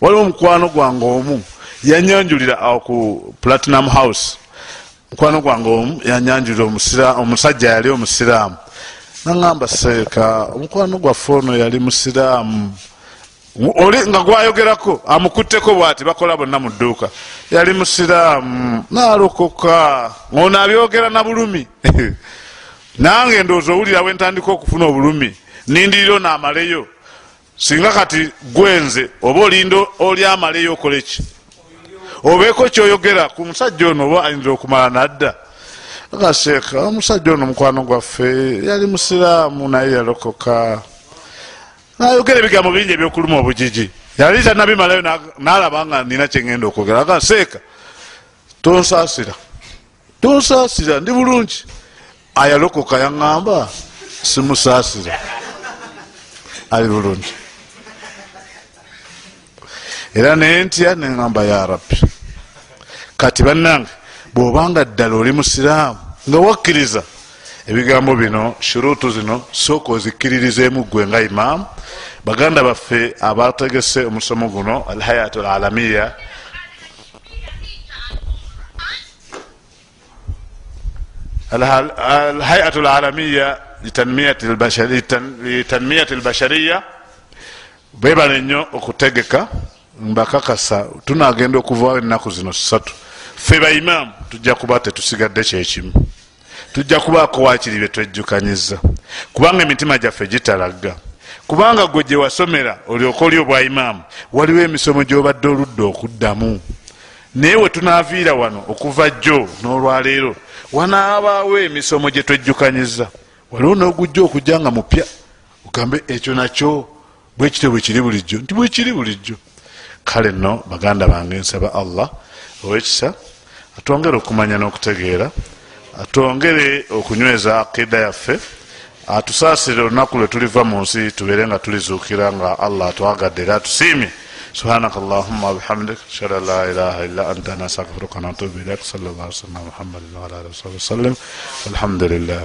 Waliwo omukwano gwange omu yanyanjulira awo ku platinum house. Mukwano gwange omu yanyanjulira omusajja yali omusiraamu. Naŋamba seeka omukwano gwaffe ono yali musiraamu. Oli nga gwayogerako amukutteko bwati bakola bonna mu dduuka. Yali musiraamu nalokoka ono abyogera na bulumi. Nange ndowooza owulira wentandika okufuna obulumi nindiriro naamaleyo singa kati gwenze oba olinda oli amaleyo okoleki obeeko kyoyogera ku musajja ono oba ayinza okumala nadda? Akaseeka omusajja ono mukwano gwaffe yali musiraamu naye yalokoka. Nayogera ebigambo bingi ebyokuluma obujiji. Yali tanabimalayo nalaba nga nina kyengenda okwogera. Akaseeka tonsaasira. Tonsaasira ndi bulungi. Ayalokoka yaŋŋamba simusaasira. Ali bulungi era nentya neŋamba ya rabbi? Kati bannange bwobanga ddala oli musiraamu nga wakkiriza ebigambo bino shuruutu zino sooka ozikkiririzeemu gwe nga imaamu. Baganda baffe abategese omusomo guno alhayatu alalamiya alhayatu alalamiya litanmiyati albashariya bebale nnyo okutegeka mbakakasa tunagenda okuvaawo ennaku zino ssatu. Ffe baimaamu tujja kuba tetusigadde kyekimu tujja kubaako wakiri betwejjukanyiza kubanga emitima gyaffe gitalagga kubanga gwe gye wasomera olyoka oli obwaimaamu waliwo emisomo gyobadde oludda okuddamu. Naye we tunaaviira wano okuva jjo n'olwaleero wanaabaawo emisomo gye twejjukanyiza waliwo n'ogujja okujja nga mupya ogambe ekyo nakyo bwekityo bwekiri bulijjo. Nti bwekiri bulijjo kale nno baganda bange nsaba allah owekisa atwongere okumanya n'okutegeera atwongere okunyweza akida yaffe atusaasire olunaku lwe tuliva mu nsi tubeere nga tulizuukira nga allah atwagadde era atusiimye سبحانك اللهم وبحمدك اشهد ان لا اله الا انت نستغفرك ونتوب اليك صلى الله عليه وسلم محمد وعلى اله وصحبه وسلم والحمد لله